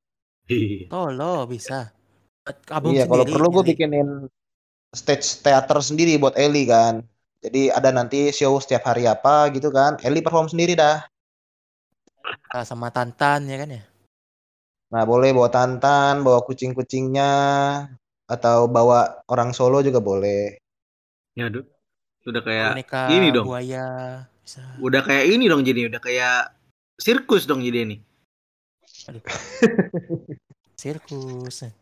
Solo bisa. Album iya, kalau perlu gua Eli. bikinin stage teater sendiri buat Eli kan. Jadi ada nanti show setiap hari apa gitu kan. Eli perform sendiri dah. Ah, sama Tantan ya kan ya. Nah, boleh bawa Tantan, bawa kucing-kucingnya atau bawa orang solo juga boleh. Ya aduh. Udah kayak Boneka ini dong. buaya bisa. Udah kayak ini dong jadi udah kayak sirkus dong jadi ini. Sirkus.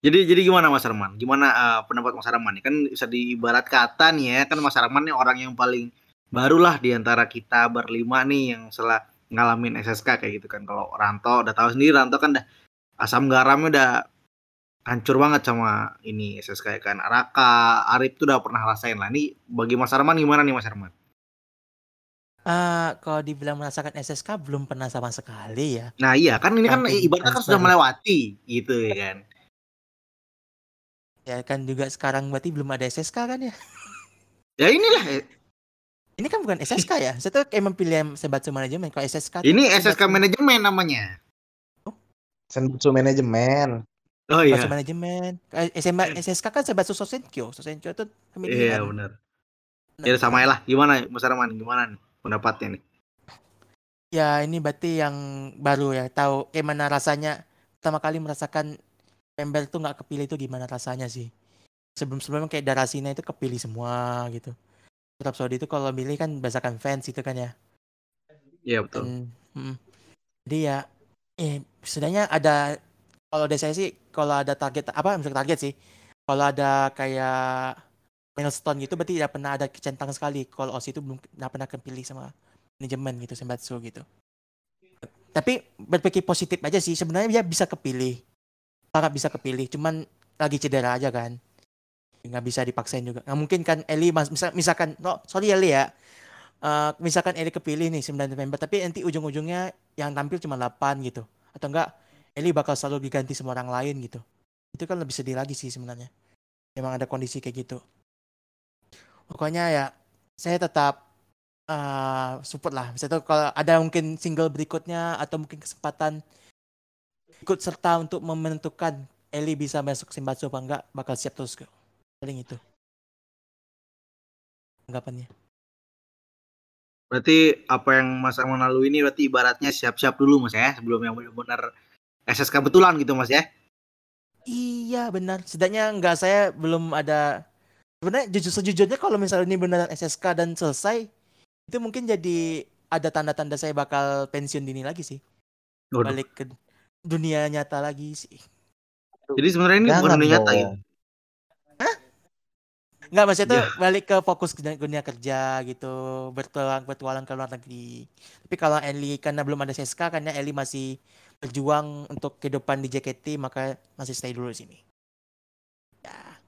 Jadi jadi gimana Mas Arman? Gimana eh, pendapat Mas Arman? Kan bisa diibarat kata nih ya, kan Mas Arman nih orang yang paling barulah di antara kita berlima nih yang setelah ngalamin SSK kayak gitu kan. Kalau Ranto udah tahu sendiri Ranto kan udah asam garamnya udah hancur banget sama ini SSK ya kan. Raka, Arif tuh udah pernah rasain lah. Nih bagi Mas Arman gimana nih Mas Arman? Ah, kalau dibilang merasakan SSK belum pernah sama sekali ya. Nah iya kan ini kan ibaratnya kan sudah melewati gitu ya kan. Ya kan juga sekarang berarti belum ada SSK kan ya. Ya inilah eh, Ini kan bukan SSK ya. Saya tuh emang pilih Senbatsu manajemen. Kalau SSK ini SSK Senbatsu- manajemen namanya. Senbutsu manajemen. Oh Senbatsu iya. manajemen. Eh, SMA, SSK kan Senbatsu Sosenkyo. Sosenkyo tuh Iya pemilihan. benar. Nah, Ya sama lah. Gimana Mas Arman? Gimana nih pendapatnya nih? Ya ini berarti yang baru ya tahu gimana rasanya pertama kali merasakan member tuh nggak kepilih itu gimana rasanya sih. Sebelum-sebelumnya kayak Darasina itu kepilih semua gitu. Rhapsody itu kalau milih kan berdasarkan fans itu kan ya. Iya betul. Dan, mm, jadi ya eh sebenarnya ada kalau dari saya sih kalau ada target apa misalnya target sih. Kalau ada kayak milestone gitu berarti tidak pernah ada kecentang sekali. Kalau OSI itu belum nggak pernah kepilih sama manajemen gitu Senbatsu gitu. Tapi berpikir positif aja sih sebenarnya dia bisa kepilih. Sangat bisa kepilih, cuman lagi cedera aja kan. Nggak bisa dipaksain juga. Nggak mungkin kan Eli misal, misalkan, no, sorry Eli ya. Eh, misalkan Eli kepilih nih 9 November, tapi nanti ujung-ujungnya yang tampil cuma 8 gitu. Atau enggak Eli bakal selalu diganti sama orang lain gitu. Itu kan lebih sedih lagi sih sebenarnya. memang ada kondisi kayak gitu pokoknya ya saya tetap uh, support lah misalnya kalau ada mungkin single berikutnya atau mungkin kesempatan ikut serta untuk menentukan Eli bisa masuk Simbatsu apa enggak bakal siap terus kok paling itu anggapannya Berarti apa yang Mas Arman lalu ini berarti ibaratnya siap-siap dulu Mas ya sebelum yang benar-benar SSK betulan gitu Mas ya. Iya benar. Setidaknya enggak saya belum ada sebenarnya jujur sejujurnya kalau misalnya ini beneran SSK dan selesai itu mungkin jadi ada tanda-tanda saya bakal pensiun dini lagi sih. Waduh. Balik ke dunia nyata lagi sih. Jadi sebenarnya ini bukan Jangan dunia nyata ya. Enggak maksudnya tuh Ya. balik ke fokus ke dunia kerja gitu, bertualang bertualang ke luar negeri. Tapi kalau Eli karena belum ada SSK karena Eli masih berjuang untuk kehidupan di JKT maka masih stay dulu di sini. Ya,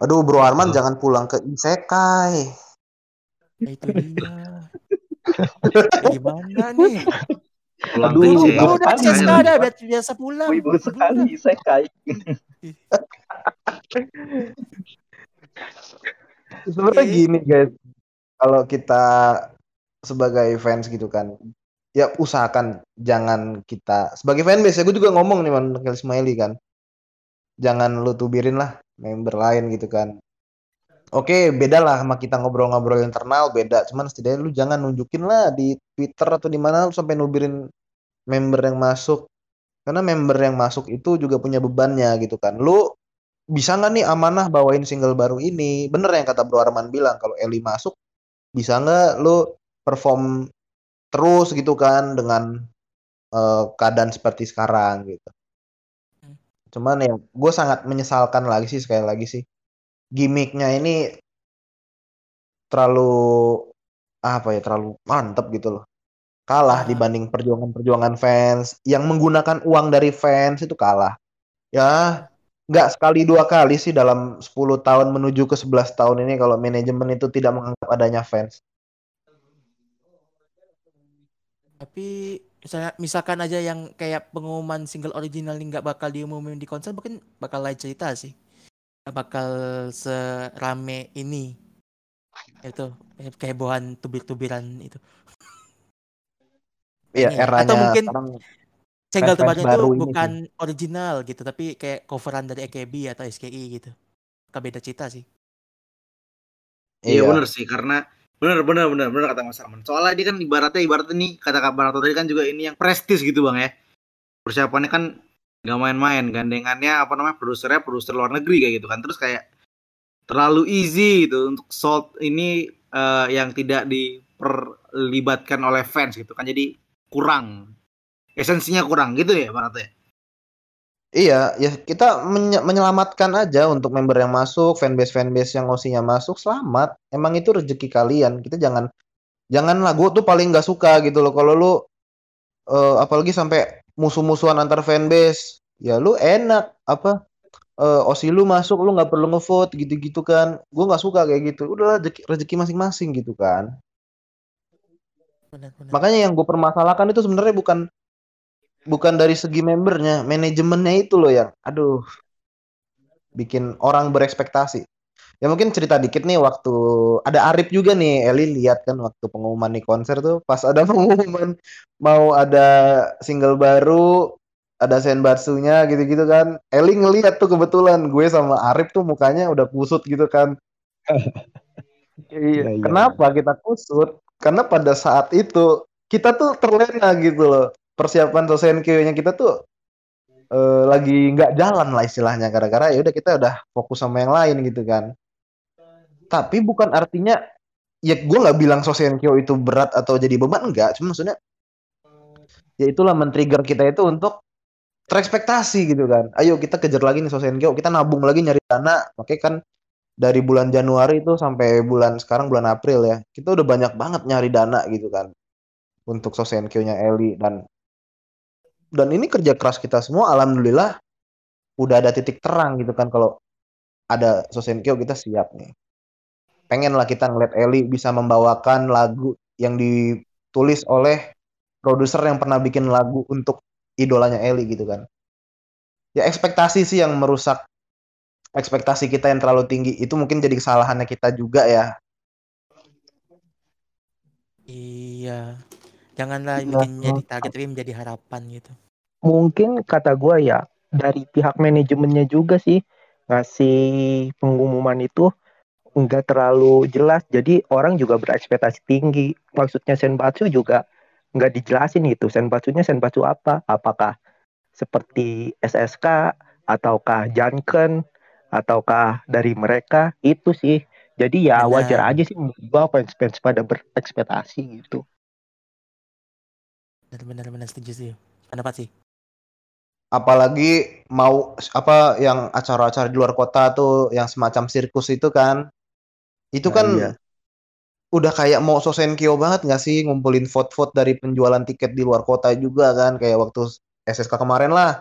Aduh, Bro Arman jangan pulang ke Isekai. ya itu dia. Gimana nih? Pulang Aduh, ke Belum, IC. belum ada biasa, biasa pulang. Wibu Belum sekali saya kayak Sebenarnya gini guys, kalau kita sebagai fans gitu kan, ya usahakan jangan kita sebagai fanbase ya gue juga ngomong nih manKel Smiley kan, jangan lu tubirin lah member lain gitu kan. Oke, beda lah sama kita ngobrol-ngobrol internal beda, cuman setidaknya lu jangan nunjukin lah di Twitter atau di mana lu sampai nubirin member yang masuk. Karena member yang masuk itu juga punya bebannya gitu kan. Lu bisa nggak nih amanah bawain single baru ini? Bener yang kata Bro Arman bilang, kalau Eli masuk, bisa nggak lu perform terus gitu kan dengan eh, keadaan seperti sekarang gitu. Cuman ya, gue sangat menyesalkan lagi sih sekali lagi sih, gimmicknya ini terlalu apa ya, terlalu mantep gitu loh. Kalah Ah. dibanding perjuangan-perjuangan fans yang menggunakan uang dari fans itu kalah. Ya, nggak sekali dua kali sih dalam 10 tahun menuju ke 11 tahun ini kalau manajemen itu tidak menganggap adanya fans. Tapi misalnya misalkan aja yang kayak pengumuman single original ini nggak bakal diumumin di konser, mungkin bakal lain cerita sih. Bakal serame ini. Itu kehebohan tubir-tubiran itu. Iya, ya. eranya Atau mungkin single terbarunya itu baru ini bukan original gitu, tapi kayak coveran dari AKB atau SKI gitu. Bakal beda cerita sih. Iya benar sih karena benar benar benar benar kata Mas Arman. Soalnya dia kan ibaratnya ibaratnya nih kata Kak Barato tadi kan juga ini yang prestis gitu Bang ya. Persiapannya kan nggak main-main gandengannya apa namanya produsernya produser luar negeri kayak gitu kan. Terus kayak terlalu easy gitu untuk sold ini eh, yang tidak diperlibatkan oleh fans gitu kan. Jadi kurang esensinya kurang gitu ya Barato ya. Iya, ya kita menye- menyelamatkan aja untuk member yang masuk, fanbase fanbase yang OC-nya masuk, selamat. Emang itu rezeki kalian. Kita jangan janganlah gue tuh paling nggak suka gitu loh kalau lu eh, apalagi sampai musuh-musuhan antar fanbase. Ya lu enak apa eh, OC lu masuk lu nggak perlu ngevote gitu-gitu kan. Gue nggak suka kayak gitu. Udahlah rezeki, rezeki masing-masing gitu kan. Benar-benar. Makanya yang gue permasalahkan itu sebenarnya bukan bukan dari segi membernya, manajemennya itu loh yang, aduh, bikin orang berekspektasi. Ya mungkin cerita dikit nih waktu ada Arif juga nih, Eli lihat kan waktu pengumuman di konser tuh pas ada pengumuman mau ada single baru, ada senbatsunya gitu-gitu kan. Eli ngeliat tuh kebetulan gue sama Arif tuh mukanya udah kusut gitu kan. Iya, Kenapa kita kusut? Karena pada saat itu kita tuh terlena gitu loh. Persiapan Sosenkyo-nya kita tuh eh, lagi nggak jalan lah istilahnya gara-gara ya udah kita udah fokus sama yang lain gitu kan. Tapi bukan artinya ya gue nggak bilang Sosenkyo itu berat atau jadi beban enggak, cuma maksudnya ya itulah men-trigger kita itu untuk terekspektasi gitu kan. Ayo kita kejar lagi nih Sosenkyo, kita nabung lagi nyari dana. Makanya kan dari bulan Januari itu sampai bulan sekarang bulan April ya, kita udah banyak banget nyari dana gitu kan untuk Sosenkyo-nya Eli dan dan ini kerja keras kita semua alhamdulillah udah ada titik terang gitu kan kalau ada Sosenkyo kita siap nih. Pengen lah kita ngeliat Eli bisa membawakan lagu yang ditulis oleh produser yang pernah bikin lagu untuk idolanya Eli gitu kan. Ya ekspektasi sih yang merusak ekspektasi kita yang terlalu tinggi itu mungkin jadi kesalahannya kita juga ya Iya. Janganlah Iya. bikin menjadi target tapi menjadi harapan gitu. Mungkin kata gua ya dari pihak manajemennya juga sih ngasih pengumuman itu nggak terlalu jelas. Jadi orang juga berekspektasi tinggi. Maksudnya Senbatsu juga nggak dijelasin itu. Senbatsunya Senbatsu apa? Apakah seperti SSK ataukah Janken ataukah dari mereka itu sih. Jadi ya Benar. wajar aja sih gua fans-fans pada berekspektasi gitu. Benar-benar benar setuju sih. Pendapat sih. apalagi mau apa yang acara-acara di luar kota tuh yang semacam sirkus itu kan itu Nah, kan iya. udah kayak mau Sosenkyo banget nggak sih ngumpulin vote-vote dari penjualan tiket di luar kota juga kan kayak waktu SSK kemarin lah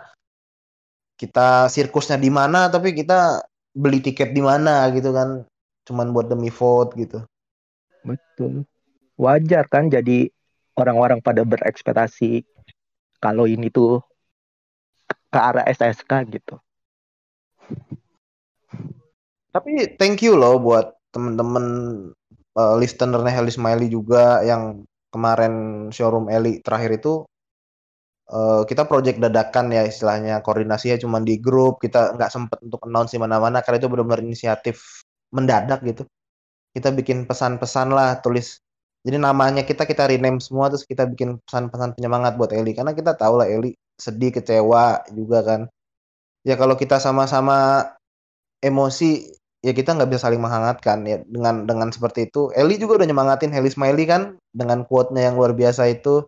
kita sirkusnya di mana tapi kita beli tiket di mana gitu kan cuman buat demi vote gitu Betul. Wajar kan jadi orang-orang pada berekspektasi kalau ini tuh ke arah SSK gitu. Tapi thank you loh buat temen-temen uh, listenernya Heli Smiley juga yang kemarin showroom Eli terakhir itu uh, kita project dadakan ya istilahnya koordinasinya cuma di grup kita nggak sempet untuk announce mana-mana karena itu benar-benar inisiatif mendadak gitu. Kita bikin pesan-pesan lah tulis. Jadi namanya kita kita rename semua terus kita bikin pesan-pesan penyemangat buat Eli. Karena kita tahu lah Eli sedih kecewa juga kan. Ya kalau kita sama-sama emosi ya kita nggak bisa saling menghangatkan ya dengan dengan seperti itu. Eli juga udah nyemangatin Heli Smiley kan dengan quote-nya yang luar biasa itu.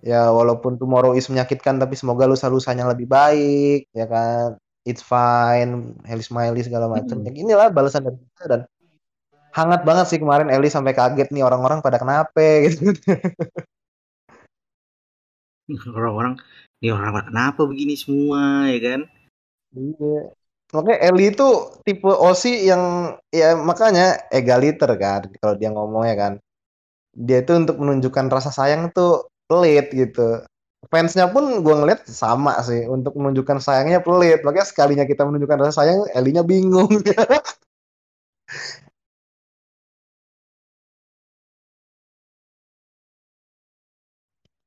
Ya walaupun tomorrow is menyakitkan tapi semoga lusa-lusanya lebih baik ya kan. It's fine Heli Smiley segala macam ya inilah balasan dari kita dan hangat banget sih kemarin Eli sampai kaget nih orang-orang pada kenapa gitu. Orang-orang, nih orang kenapa begini semua ya kan? Iya. Makanya Eli itu tipe Osi yang ya makanya egaliter kan kalau dia ngomongnya kan. Dia itu untuk menunjukkan rasa sayang tuh pelit gitu. Fansnya pun gue ngeliat sama sih untuk menunjukkan sayangnya pelit. Makanya sekalinya kita menunjukkan rasa sayang, Elinya bingung.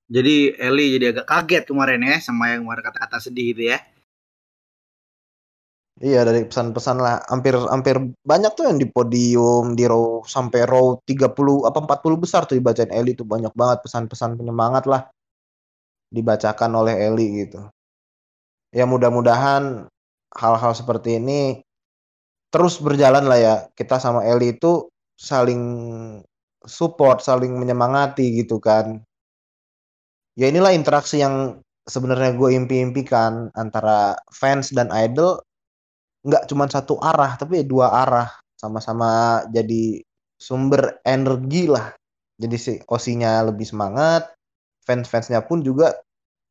Jadi Eli jadi agak kaget kemarin ya sama yang kemarin kata-kata sedih itu ya. Iya dari pesan-pesan lah hampir hampir banyak tuh yang di podium di row sampai row 30 apa 40 besar tuh dibacain Eli tuh banyak banget pesan-pesan penyemangat lah dibacakan oleh Eli gitu. Ya mudah-mudahan hal-hal seperti ini terus berjalan lah ya. Kita sama Eli itu saling support, saling menyemangati gitu kan. Ya inilah interaksi yang sebenarnya gue impi-impikan antara fans dan idol nggak cuma satu arah tapi dua arah sama-sama jadi sumber energi lah. Jadi si Osinya lebih semangat, fans-fansnya pun juga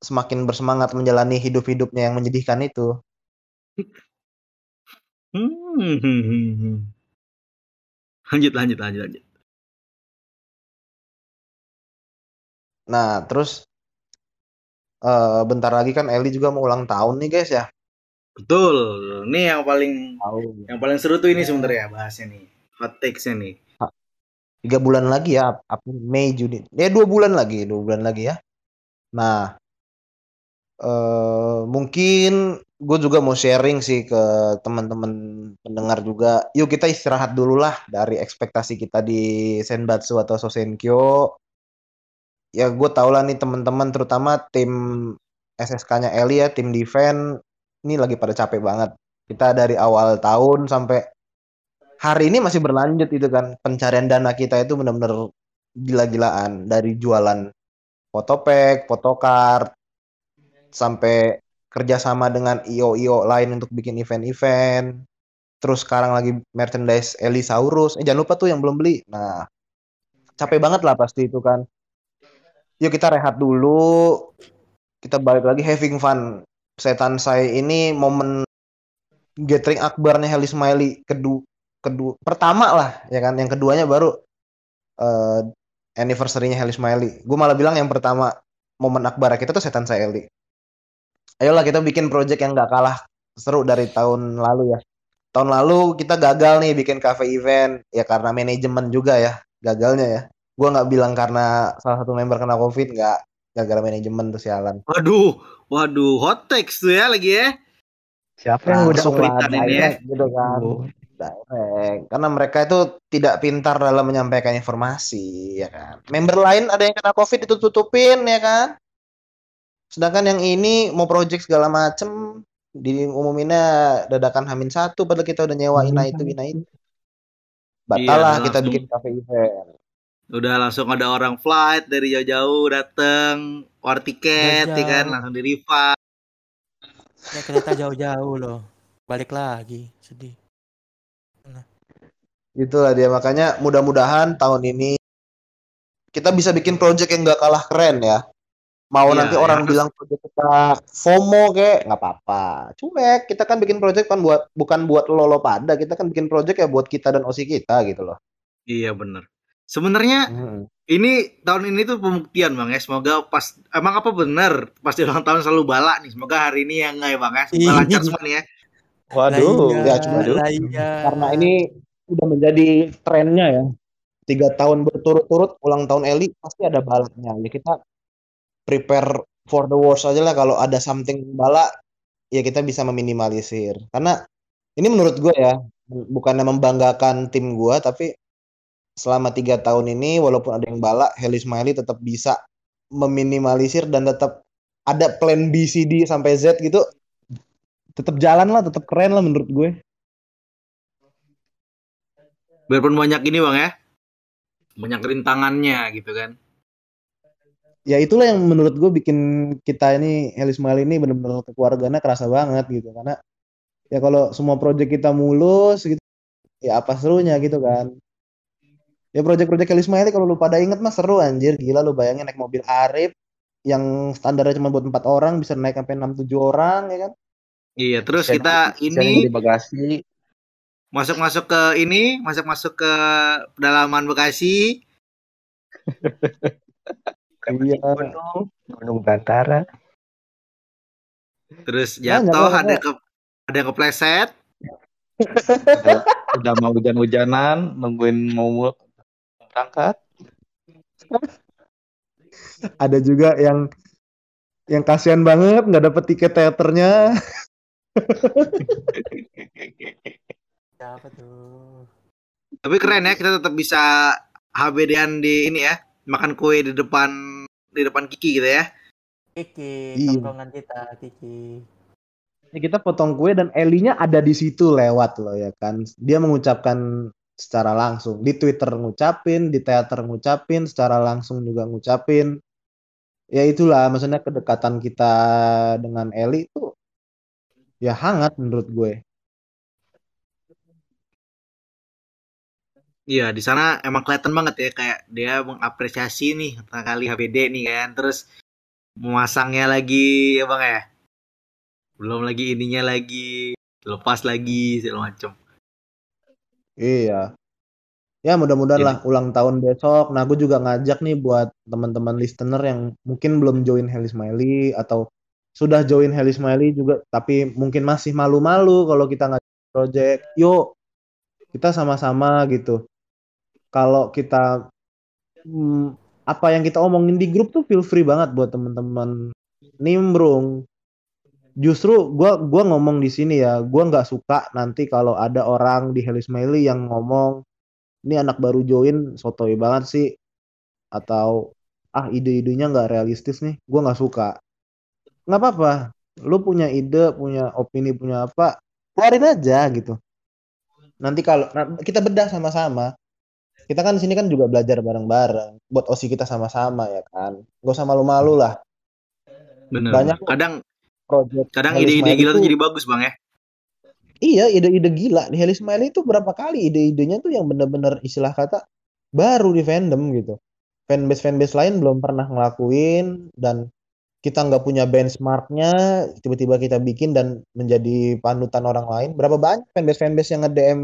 semakin bersemangat menjalani hidup-hidupnya yang menyedihkan itu. Hmm. Lanjut, lanjut, lanjut, lanjut. Nah, terus eh bentar lagi kan Eli juga mau ulang tahun nih guys ya. Betul. Ini yang paling Tahu. yang paling seru tuh ini sebenarnya bahasnya nih. Hot takes-nya nih. Tiga bulan lagi ya, Ap- Mei Juni. Ya dua bulan lagi, dua bulan lagi ya. Nah, eh mungkin gue juga mau sharing sih ke teman-teman pendengar juga. Yuk kita istirahat dulu lah dari ekspektasi kita di Senbatsu atau Sosenkyo. Ya gue tau lah nih teman-teman terutama tim SSK-nya Eli ya, tim defense ini lagi pada capek banget. Kita dari awal tahun sampai hari ini masih berlanjut itu kan. Pencarian dana kita itu benar-benar gila-gilaan dari jualan fotopack, photocard, sampai kerjasama dengan IO-IO lain untuk bikin event-event. Terus sekarang lagi merchandise Elisaurus. Eh jangan lupa tuh yang belum beli. Nah, capek banget lah pasti itu kan. Yuk kita rehat dulu. Kita balik lagi having fun. Setan saya ini momen gathering akbarnya Heli Smiley kedua kedua pertama lah ya kan yang keduanya baru eh anniversary-nya Heli Smiley. Gue malah bilang yang pertama momen akbar kita tuh setan saya Eli. Ayolah kita bikin project yang gak kalah seru dari tahun lalu ya. tahun lalu kita gagal nih bikin cafe event ya karena manajemen juga ya gagalnya ya gue nggak bilang karena salah satu member kena covid nggak gara-gara manajemen tuh sialan Waduh, waduh, hot takes tuh ya lagi ya. Siapa yang udah langsung lah kesulitan ini ya. direct gitu kan. Direct karena mereka itu tidak pintar dalam menyampaikan informasi ya kan. Member lain ada yang kena covid itu tutupin ya kan. Sedangkan yang ini mau project segala macem diumuminnya dadakan hamin satu padahal kita udah nyewa ina itu ina itu batal Iya, lah udah kita langsung. bikin cafe event Udah langsung ada orang flight dari jauh-jauh dateng, war tiket, ya kan, langsung di refund. Ya kereta jauh-jauh loh. Balik lagi, sedih. itulah dia makanya mudah-mudahan tahun ini kita bisa bikin project yang gak kalah keren ya mau Iya, nanti ya. orang bilang project kita FOMO kayak nggak apa-apa cuek kita kan bikin project kan buat bukan buat lo lo pada kita kan bikin project ya buat kita dan osi kita gitu loh Iya bener. Sebenarnya ini tahun ini tuh pembuktian bang ya. Semoga pas emang apa bener pas di ulang tahun selalu bala nih. Semoga hari ini yang enggak ya bang ya. Semoga lancar semua nih ya. Waduh, ya, cuma dulu. karena ini udah menjadi trennya ya tiga tahun berturut-turut ulang tahun Eli pasti ada balanya ya kita prepare for the worst aja lah kalau ada something bala ya kita bisa meminimalisir karena ini menurut gue ya bukannya membanggakan tim gue tapi selama tiga tahun ini walaupun ada yang bala Heli Smiley tetap bisa meminimalisir dan tetap ada plan B, C, D sampai Z gitu tetap jalan lah tetap keren lah menurut gue Biarpun banyak ini bang ya. Banyak rintangannya gitu kan. ya itulah yang menurut gue bikin kita ini Heli Smiley ini benar-benar keluarganya kerasa banget gitu karena ya kalau semua project kita mulus gitu ya apa serunya gitu kan ya project-project Heli Smiley kalau lu pada inget mah seru anjir gila lu bayangin naik mobil Arif yang standarnya cuma buat empat orang bisa naik sampai enam tujuh orang ya kan Iya terus kita ini di bagasi. masuk-masuk ke ini, masuk-masuk ke pedalaman Bekasi. Iya. Gunung, Gunung Bantara. Terus Banyak, jatuh ada ke ada yang kepleset. udah, udah mau hujan-hujanan, nungguin mau berangkat. ada juga yang yang kasihan banget nggak dapet tiket teaternya Siapa tuh? Tapi keren ya kita tetap bisa HBD-an di ini ya, makan kue di depan di depan Kiki gitu ya. Kiki, Iya. tongkrongan kita, Kiki. Ya, kita potong kue dan Elinya ada di situ lewat loh ya kan. Dia mengucapkan secara langsung di Twitter ngucapin, di teater ngucapin, secara langsung juga ngucapin. Ya itulah maksudnya kedekatan kita dengan Eli itu ya hangat menurut gue. Iya, di sana emang kelihatan banget ya kayak dia mengapresiasi nih kali HBD nih kan. Terus memasangnya lagi ya Bang ya. Belum lagi ininya lagi, lepas lagi segala macem. Iya. Ya mudah-mudahan Jadi- lah ulang tahun besok. Nah, gue juga ngajak nih buat teman-teman listener yang mungkin belum join Heli Smiley atau sudah join Heli Smiley juga tapi mungkin masih malu-malu kalau kita nggak project. Yuk, kita sama-sama gitu. Kalau kita hmm, apa yang kita omongin di grup tuh feel free banget buat teman-teman nimbrung. Justru gua gua ngomong di sini ya, gua nggak suka nanti kalau ada orang di Heli Smiley yang ngomong ini anak baru join sotoy banget sih atau ah ide-idenya nggak realistis nih. Gue nggak suka. Nggak apa-apa. Lu punya ide punya opini punya apa keluarin aja gitu. Nanti kalau nah, kita bedah sama-sama. Kita kan di sini kan juga belajar bareng-bareng buat osi kita sama-sama ya kan. Gak usah malu-malu lah. Bener. Banyak- Kadang project kadang ide-ide gila tuh tuh- jadi bagus Bang ya. Iya, ide-ide gila di Heli Smiley itu berapa kali ide-idenya tuh yang bener-bener istilah kata baru di fandom gitu. Fanbase fanbase lain belum pernah ngelakuin dan kita nggak punya benchmarknya, tiba-tiba kita bikin dan menjadi panutan orang lain. Berapa banyak fanbase fanbase yang nge-DM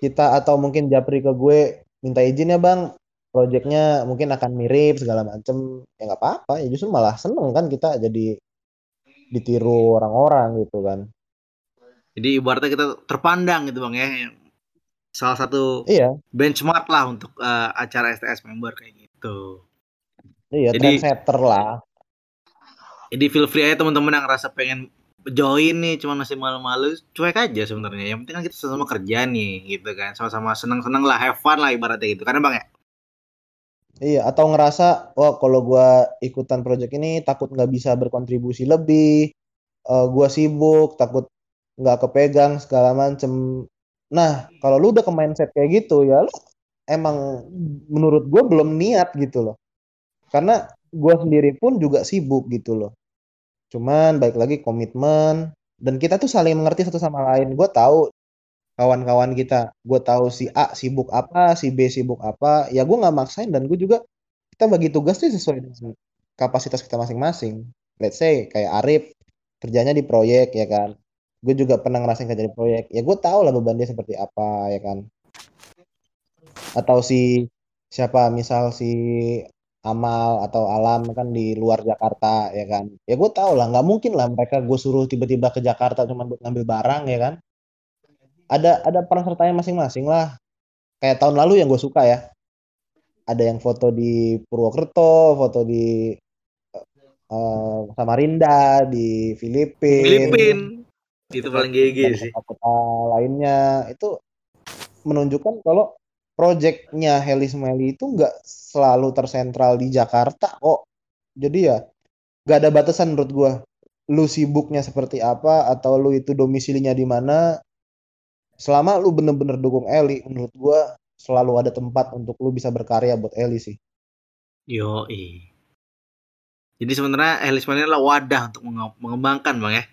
kita atau mungkin japri ke gue minta izin ya bang, projectnya mungkin akan mirip segala macem. Ya nggak apa-apa, ya justru malah seneng kan kita jadi ditiru orang-orang gitu kan. Jadi ibaratnya kita terpandang gitu bang ya. Salah satu Iya, benchmark lah untuk eh, acara STS member kayak gitu. iya Jadi- trendsetter lah. Jadi feel free aja teman-teman yang ngerasa pengen join nih cuman masih malu-malu cuek aja sebenarnya. Yang penting kan kita sama-sama kerja nih gitu kan. Sama-sama seneng-seneng lah, have fun lah ibaratnya gitu. Karena bang ya. Iya, atau ngerasa, wah kalau gua ikutan project ini takut nggak bisa berkontribusi lebih, eh, gua sibuk, takut nggak kepegang segala macem. Nah, kalau lu udah ke mindset kayak gitu ya, lu emang menurut gua belum niat gitu loh. Karena gua sendiri pun juga sibuk gitu loh. Cuman baik lagi komitmen dan kita tuh saling mengerti satu sama lain. Gua tahu kawan-kawan kita, gue tahu si A sibuk apa, si B sibuk apa, ya gue nggak maksain dan gue juga kita bagi tugas tuh sesuai dengan kapasitas kita masing-masing. Let's say kayak Arif kerjanya di proyek ya kan, gue juga pernah ngerasain kerja di proyek, ya gue tahu lah beban dia seperti apa ya kan. Atau si siapa misal si Amal atau Alam kan di luar Jakarta ya kan, ya gue tahu lah. Nggak mungkin lah mereka gue suruh tiba-tiba ke Jakarta cuma buat ngambil barang ya kan ada ada peran sertanya masing-masing lah. Kayak tahun lalu yang gue suka ya. Ada yang foto di Purwokerto, foto di eh, Samarinda, di Filipina, Filipin. Itu paling GG sih. kota-kota lainnya itu menunjukkan kalau projectnya Heli Smiley itu nggak selalu tersentral di Jakarta kok. Jadi ya nggak ada batasan menurut gue. Lu sibuknya seperti apa atau lu itu domisilinya di mana, selama lu bener-bener dukung Eli, menurut gua selalu ada tempat untuk lu bisa berkarya buat Eli sih. Yo Jadi sebenarnya Elis Mania adalah wadah untuk menge- mengembangkan bang ya.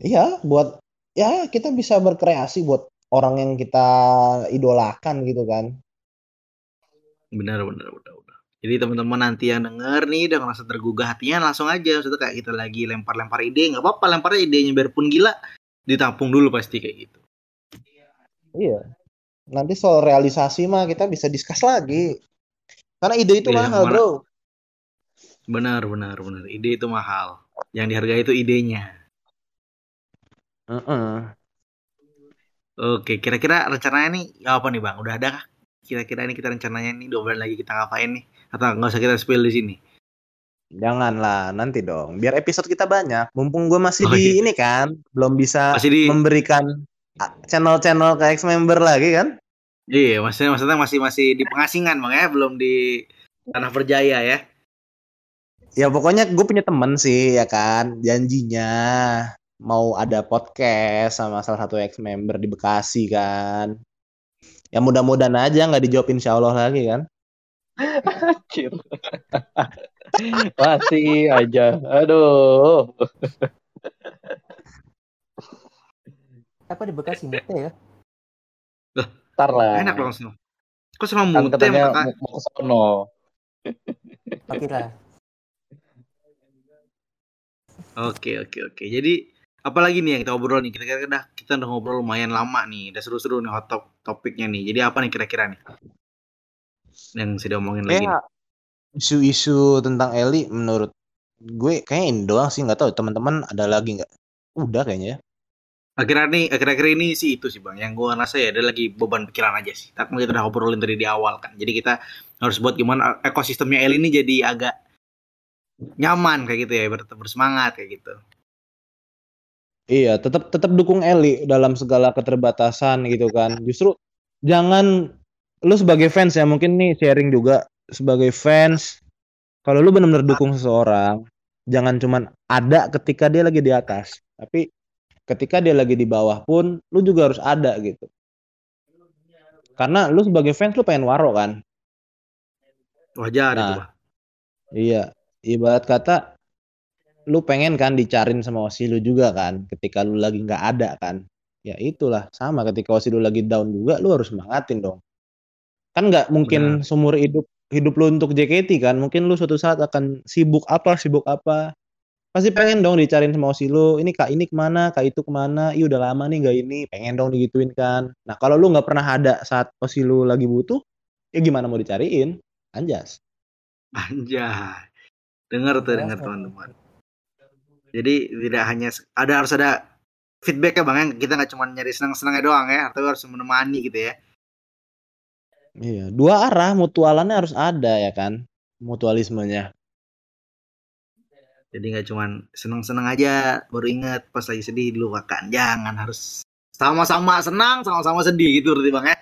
Iya, buat ya kita bisa berkreasi buat orang yang kita idolakan gitu kan. Benar benar benar benar. Jadi teman-teman nanti yang denger nih udah ngerasa tergugah hatinya langsung aja. Maksudnya kayak kita lagi lempar-lempar ide nggak apa-apa lempar idenya biarpun gila ditampung dulu pasti kayak gitu. Iya. Nanti soal realisasi mah kita bisa diskus lagi. Karena ide itu Iya, mahal, mana- Bro. Benar benar benar. Ide itu mahal. Yang dihargai itu idenya. Heeh. Oke, kira-kira rencananya nih apa nih bang? Udah ada kah? Kira-kira ini kita rencananya nih dua bulan lagi kita ngapain nih? Atau nggak usah kita spill di sini? Janganlah, nanti dong. Biar episode kita banyak. Mumpung gue masih Oh, di iya. ini kan, belum bisa Masih di memberikan ah, channel-channel ke ex-member lagi kan. Iya, maksudnya maksudnya masih masih di pengasingan bang ya, belum di tanah berjaya ya. Ya pokoknya gue punya temen sih ya kan, janjinya mau ada podcast sama salah satu ex-member di Bekasi kan. Ya mudah-mudahan aja nggak dijawab insya Allah lagi kan. Masih aja. Aduh. Apa di Bekasi Mute ya? Ntar lah. Enak dong semua. Kok sama Kan mute katanya maka mau, ke sono. Pakira. Oke oke oke. Jadi apalagi nih yang kita obrol nih? Kira-kira udah kita udah ngobrol lumayan lama nih, udah seru-seru nih hot top topiknya nih. Jadi apa nih kira-kira nih? Yang sudah omongin lagi. nih? Kayak isu-isu tentang Eli menurut gue kayaknya ini doang sih nggak tahu teman-teman ada lagi nggak? Udah kayaknya ya. Akhir-akhir ini akhir-akhir ini sih itu sih bang. Yang gue rasa ya ada lagi beban pikiran aja sih. Tapi kita udah ngobrolin tadi di awal kan. Jadi kita harus buat gimana ekosistemnya Eli ini jadi agak nyaman kayak gitu ya, ber bersemangat kayak gitu. Iya, tetap tetap dukung Eli dalam segala keterbatasan gitu kan. Justru jangan lu sebagai fans ya mungkin nih sharing juga sebagai fans kalau lu benar-benar dukung seseorang jangan cuman ada ketika dia lagi di atas, tapi ketika dia lagi di bawah pun lu juga harus ada gitu. Karena lu sebagai fans lu pengen waro kan. Wajar Nah. itu. Iya, ibarat kata lu pengen kan dicarin sama Osi lu juga kan ketika lu lagi nggak ada kan. Ya itulah sama ketika Osi lu lagi down juga lu harus semangatin dong. Kan nggak mungkin seumur hidup hidup lu untuk JKT kan. Mungkin lu suatu saat akan sibuk apa, sibuk apa. Pasti pengen dong dicariin sama Osi lu. Ini kak ini ke mana, kak itu ke mana. Ih udah lama nih nggak ini. Pengen dong digituin kan. Nah kalau lu nggak pernah ada saat Osi lu lagi butuh, ya gimana mau dicariin? Anjas. Anjay. Dengar tuh dengar teman-teman. Jadi tidak hanya ada harus ada feedback ya bang ya kita nggak cuma nyari senang-senangnya doang ya atau harus menemani gitu ya Iya, dua arah mutualannya harus ada ya kan, mutualismenya. jadi nggak cuma senang-senang aja baru ingat pas lagi sedih dilupakan jangan harus sama-sama senang sama-sama sedih gitu berarti bang ya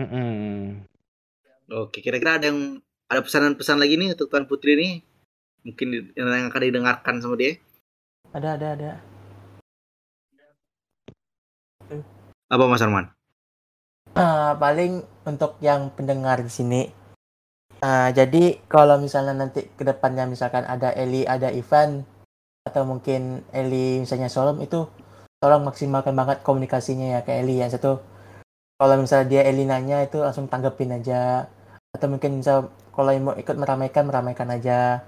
Mm-mm. oke kira-kira ada yang ada pesanan-pesan lagi nih untuk Tuan Putri nih mungkin yang akan didengarkan sama dia Ada ada ada. apa Mas Arman Ah, paling untuk yang pendengar di sini. Ah, jadi kalau misalnya nanti ke depannya misalkan ada Eli, ada Ivan atau mungkin Eli misalnya Solom itu tolong maksimalkan banget komunikasinya ya ke Eli yang satu. Kalau misalnya dia Eli nanya itu langsung tanggepin aja atau mungkin misal kalau yang mau ikut meramaikan meramaikan aja.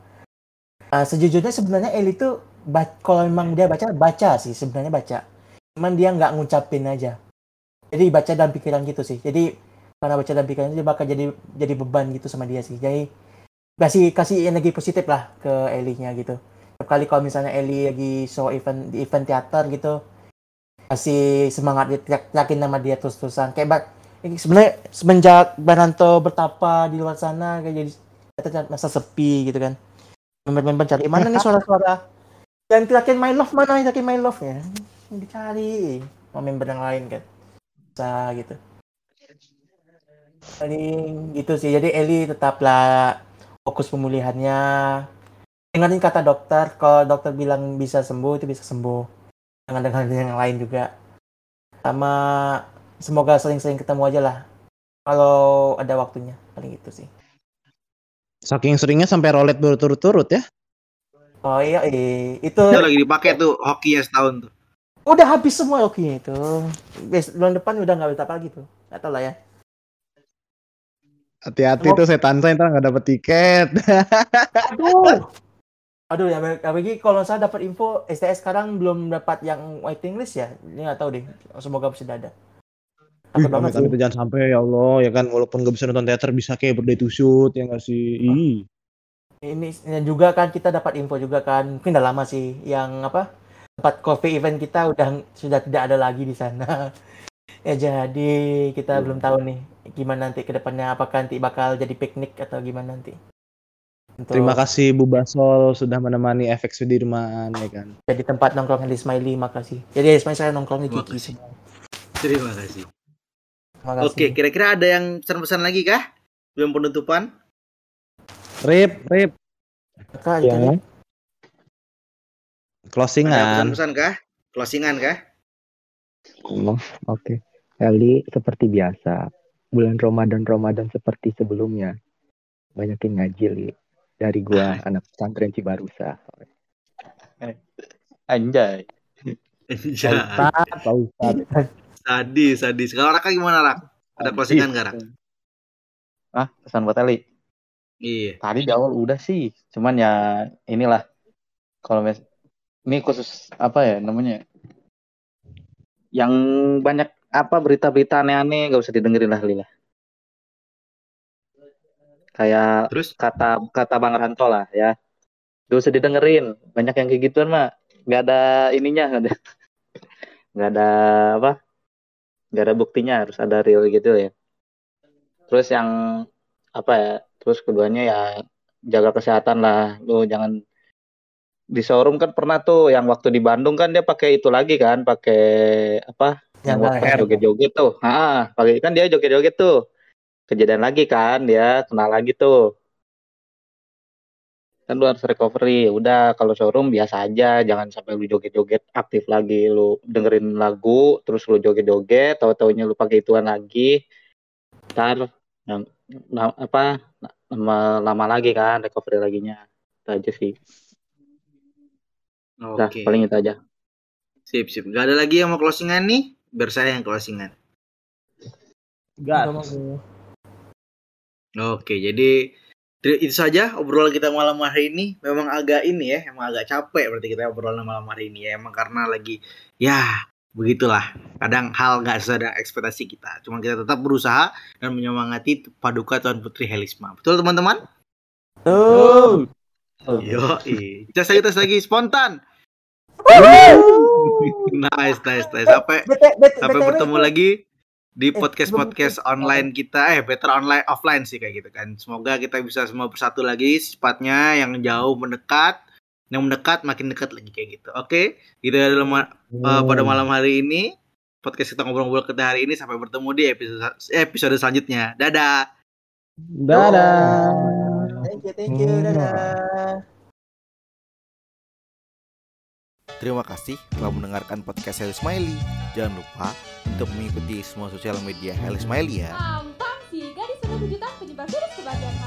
Ah, sejujurnya sebenarnya Eli tuh kalau memang dia baca baca sih sebenarnya baca. Cuman dia nggak ngucapin aja jadi baca dalam pikiran gitu sih. Jadi karena baca dalam pikiran dia bakal jadi jadi beban gitu sama dia sih. Jadi kasih kasih energi positif lah ke Eli-nya gitu. Setiap kali kalau misalnya Eli lagi show event di event teater gitu kasih semangat dia teriak- teriakin nama dia terus terusan kayak ba- ini sebenarnya semenjak Baranto bertapa di luar sana kayak jadi masa sepi gitu kan. Member-member cari mana nih suara-suara? Dan teriakin my love mana teriakin my love ya dicari. Sama member yang lain kan bisa gitu. Paling gitu sih. Jadi Eli tetaplah fokus pemulihannya. Dengerin kata dokter kalau dokter bilang bisa sembuh itu bisa sembuh. Jangan dengerin yang lain juga. Sama semoga sering-sering ketemu aja lah. Kalau ada waktunya paling gitu sih. Saking seringnya sampai rolet berturut-turut ya. oh iya eh, itu itu lagi dipakai tuh hokinya setahun tuh udah habis semua oke itu Bes- bulan depan udah nggak bisa apa lagi tuh nggak tahu lah ya Hati-hati tuh setan saya ntar nggak dapet tiket. Aduh. Aduh ya apalagi kalau saya dapat info STS sekarang belum dapat yang waiting list ya. Ini nggak tahu deh. Semoga sudah ada. Wih, banget jangan sampai ya Allah ya kan walaupun gak bisa nonton teater bisa kayak birthday to shoot ya nggak sih. Ih. Ini ini juga kan kita dapat info juga kan. Mungkin udah lama sih yang apa? Tempat coffee event kita udah sudah tidak ada lagi di sana. ya jadi kita belum tahu nih gimana nanti ke depannya apakah nanti bakal jadi piknik atau gimana nanti. Untuk Terima kasih Bu Basol sudah menemani efek Sudirman ya kan. jadi tempat nongkrong di Smiley makasih. Jadi Smiley saya nongkrong di Kiki semua. terima kasih Terima kasih. oke kira-kira ada yang pesan-pesan lagi kah belum penutupan Rip, Rip, Kak, Ya. Ada closingan. pesan-pesan kah closingan kah Oh, oke. Eli seperti biasa. Bulan Ramadan-Ramadan seperti sebelumnya. Banyakin ngaji, Li. Dari gua anak pesantren Cibarusa. Anjay. Anjay. Ustaz, Pak Ustaz. sadis sadis kalau Raka gimana Rak ada closingan gak Rak Ah, pesan buat Ali. iya Tadi di awal udah sih, cuman ya inilah kalau mes ini khusus apa ya namanya? Yang banyak apa berita-berita aneh-aneh gak usah didengerin lah Lila. Kayak terus kata kata Bang Ranto lah ya. Gak usah didengerin. Banyak yang kayak gituan mah nggak ada ininya, nggak ada nggak ada apa? nggak ada buktinya harus ada real gitu ya. Terus yang apa ya? Terus keduanya ya jaga kesehatan lah. Lu jangan di showroom kan pernah tuh yang waktu di Bandung kan dia pakai itu lagi kan, pakai apa? Yang joget-joget tuh. Ah, pakai kan dia joget-joget tuh. Kejadian lagi kan dia kena lagi tuh. Kan lu harus recovery. Udah kalau showroom biasa aja, jangan sampai lu joget-joget aktif lagi. Lu dengerin lagu, terus lu joget-joget, tahu-taunya lu pakai ituan lagi. Ntar yang la- apa lama, lama lagi kan recovery laginya. Itu aja sih. Oke. paling itu aja. sip sip. Gak ada lagi yang mau closingan nih? Biar saya yang closingan. Gas. oke jadi itu saja obrolan kita malam hari ini. Memang agak ini ya emang agak capek berarti kita obrolan malam hari ini ya. Emang karena lagi ya begitulah. Kadang hal nggak sesuai dengan ekspektasi kita. Cuma kita tetap berusaha dan menyemangati paduka Tuan Putri Helisma. Betul teman-teman? Tuh. Yo, tes lagi tes lagi. Spontan. nice, nice, nice. Sampai sampai bertemu lagi di podcast podcast online kita. Eh better online offline sih kayak gitu kan. Semoga kita bisa semua bersatu lagi sifatnya yang jauh mendekat yang mendekat makin dekat lagi kayak gitu. Oke gitu ya dalam uh, pada malam hari ini podcast kita ngobrol-ngobrol kita hari ini sampai bertemu di episode episode selanjutnya. Dadah! Dadah. Thank you, thank you. Dadah. Terima kasih telah mendengarkan podcast Heli Smiley. Jangan lupa untuk mengikuti semua sosial media Heli Smiley ya. Tampang si gadis penuh kejutan penyebar virus kebahagiaan.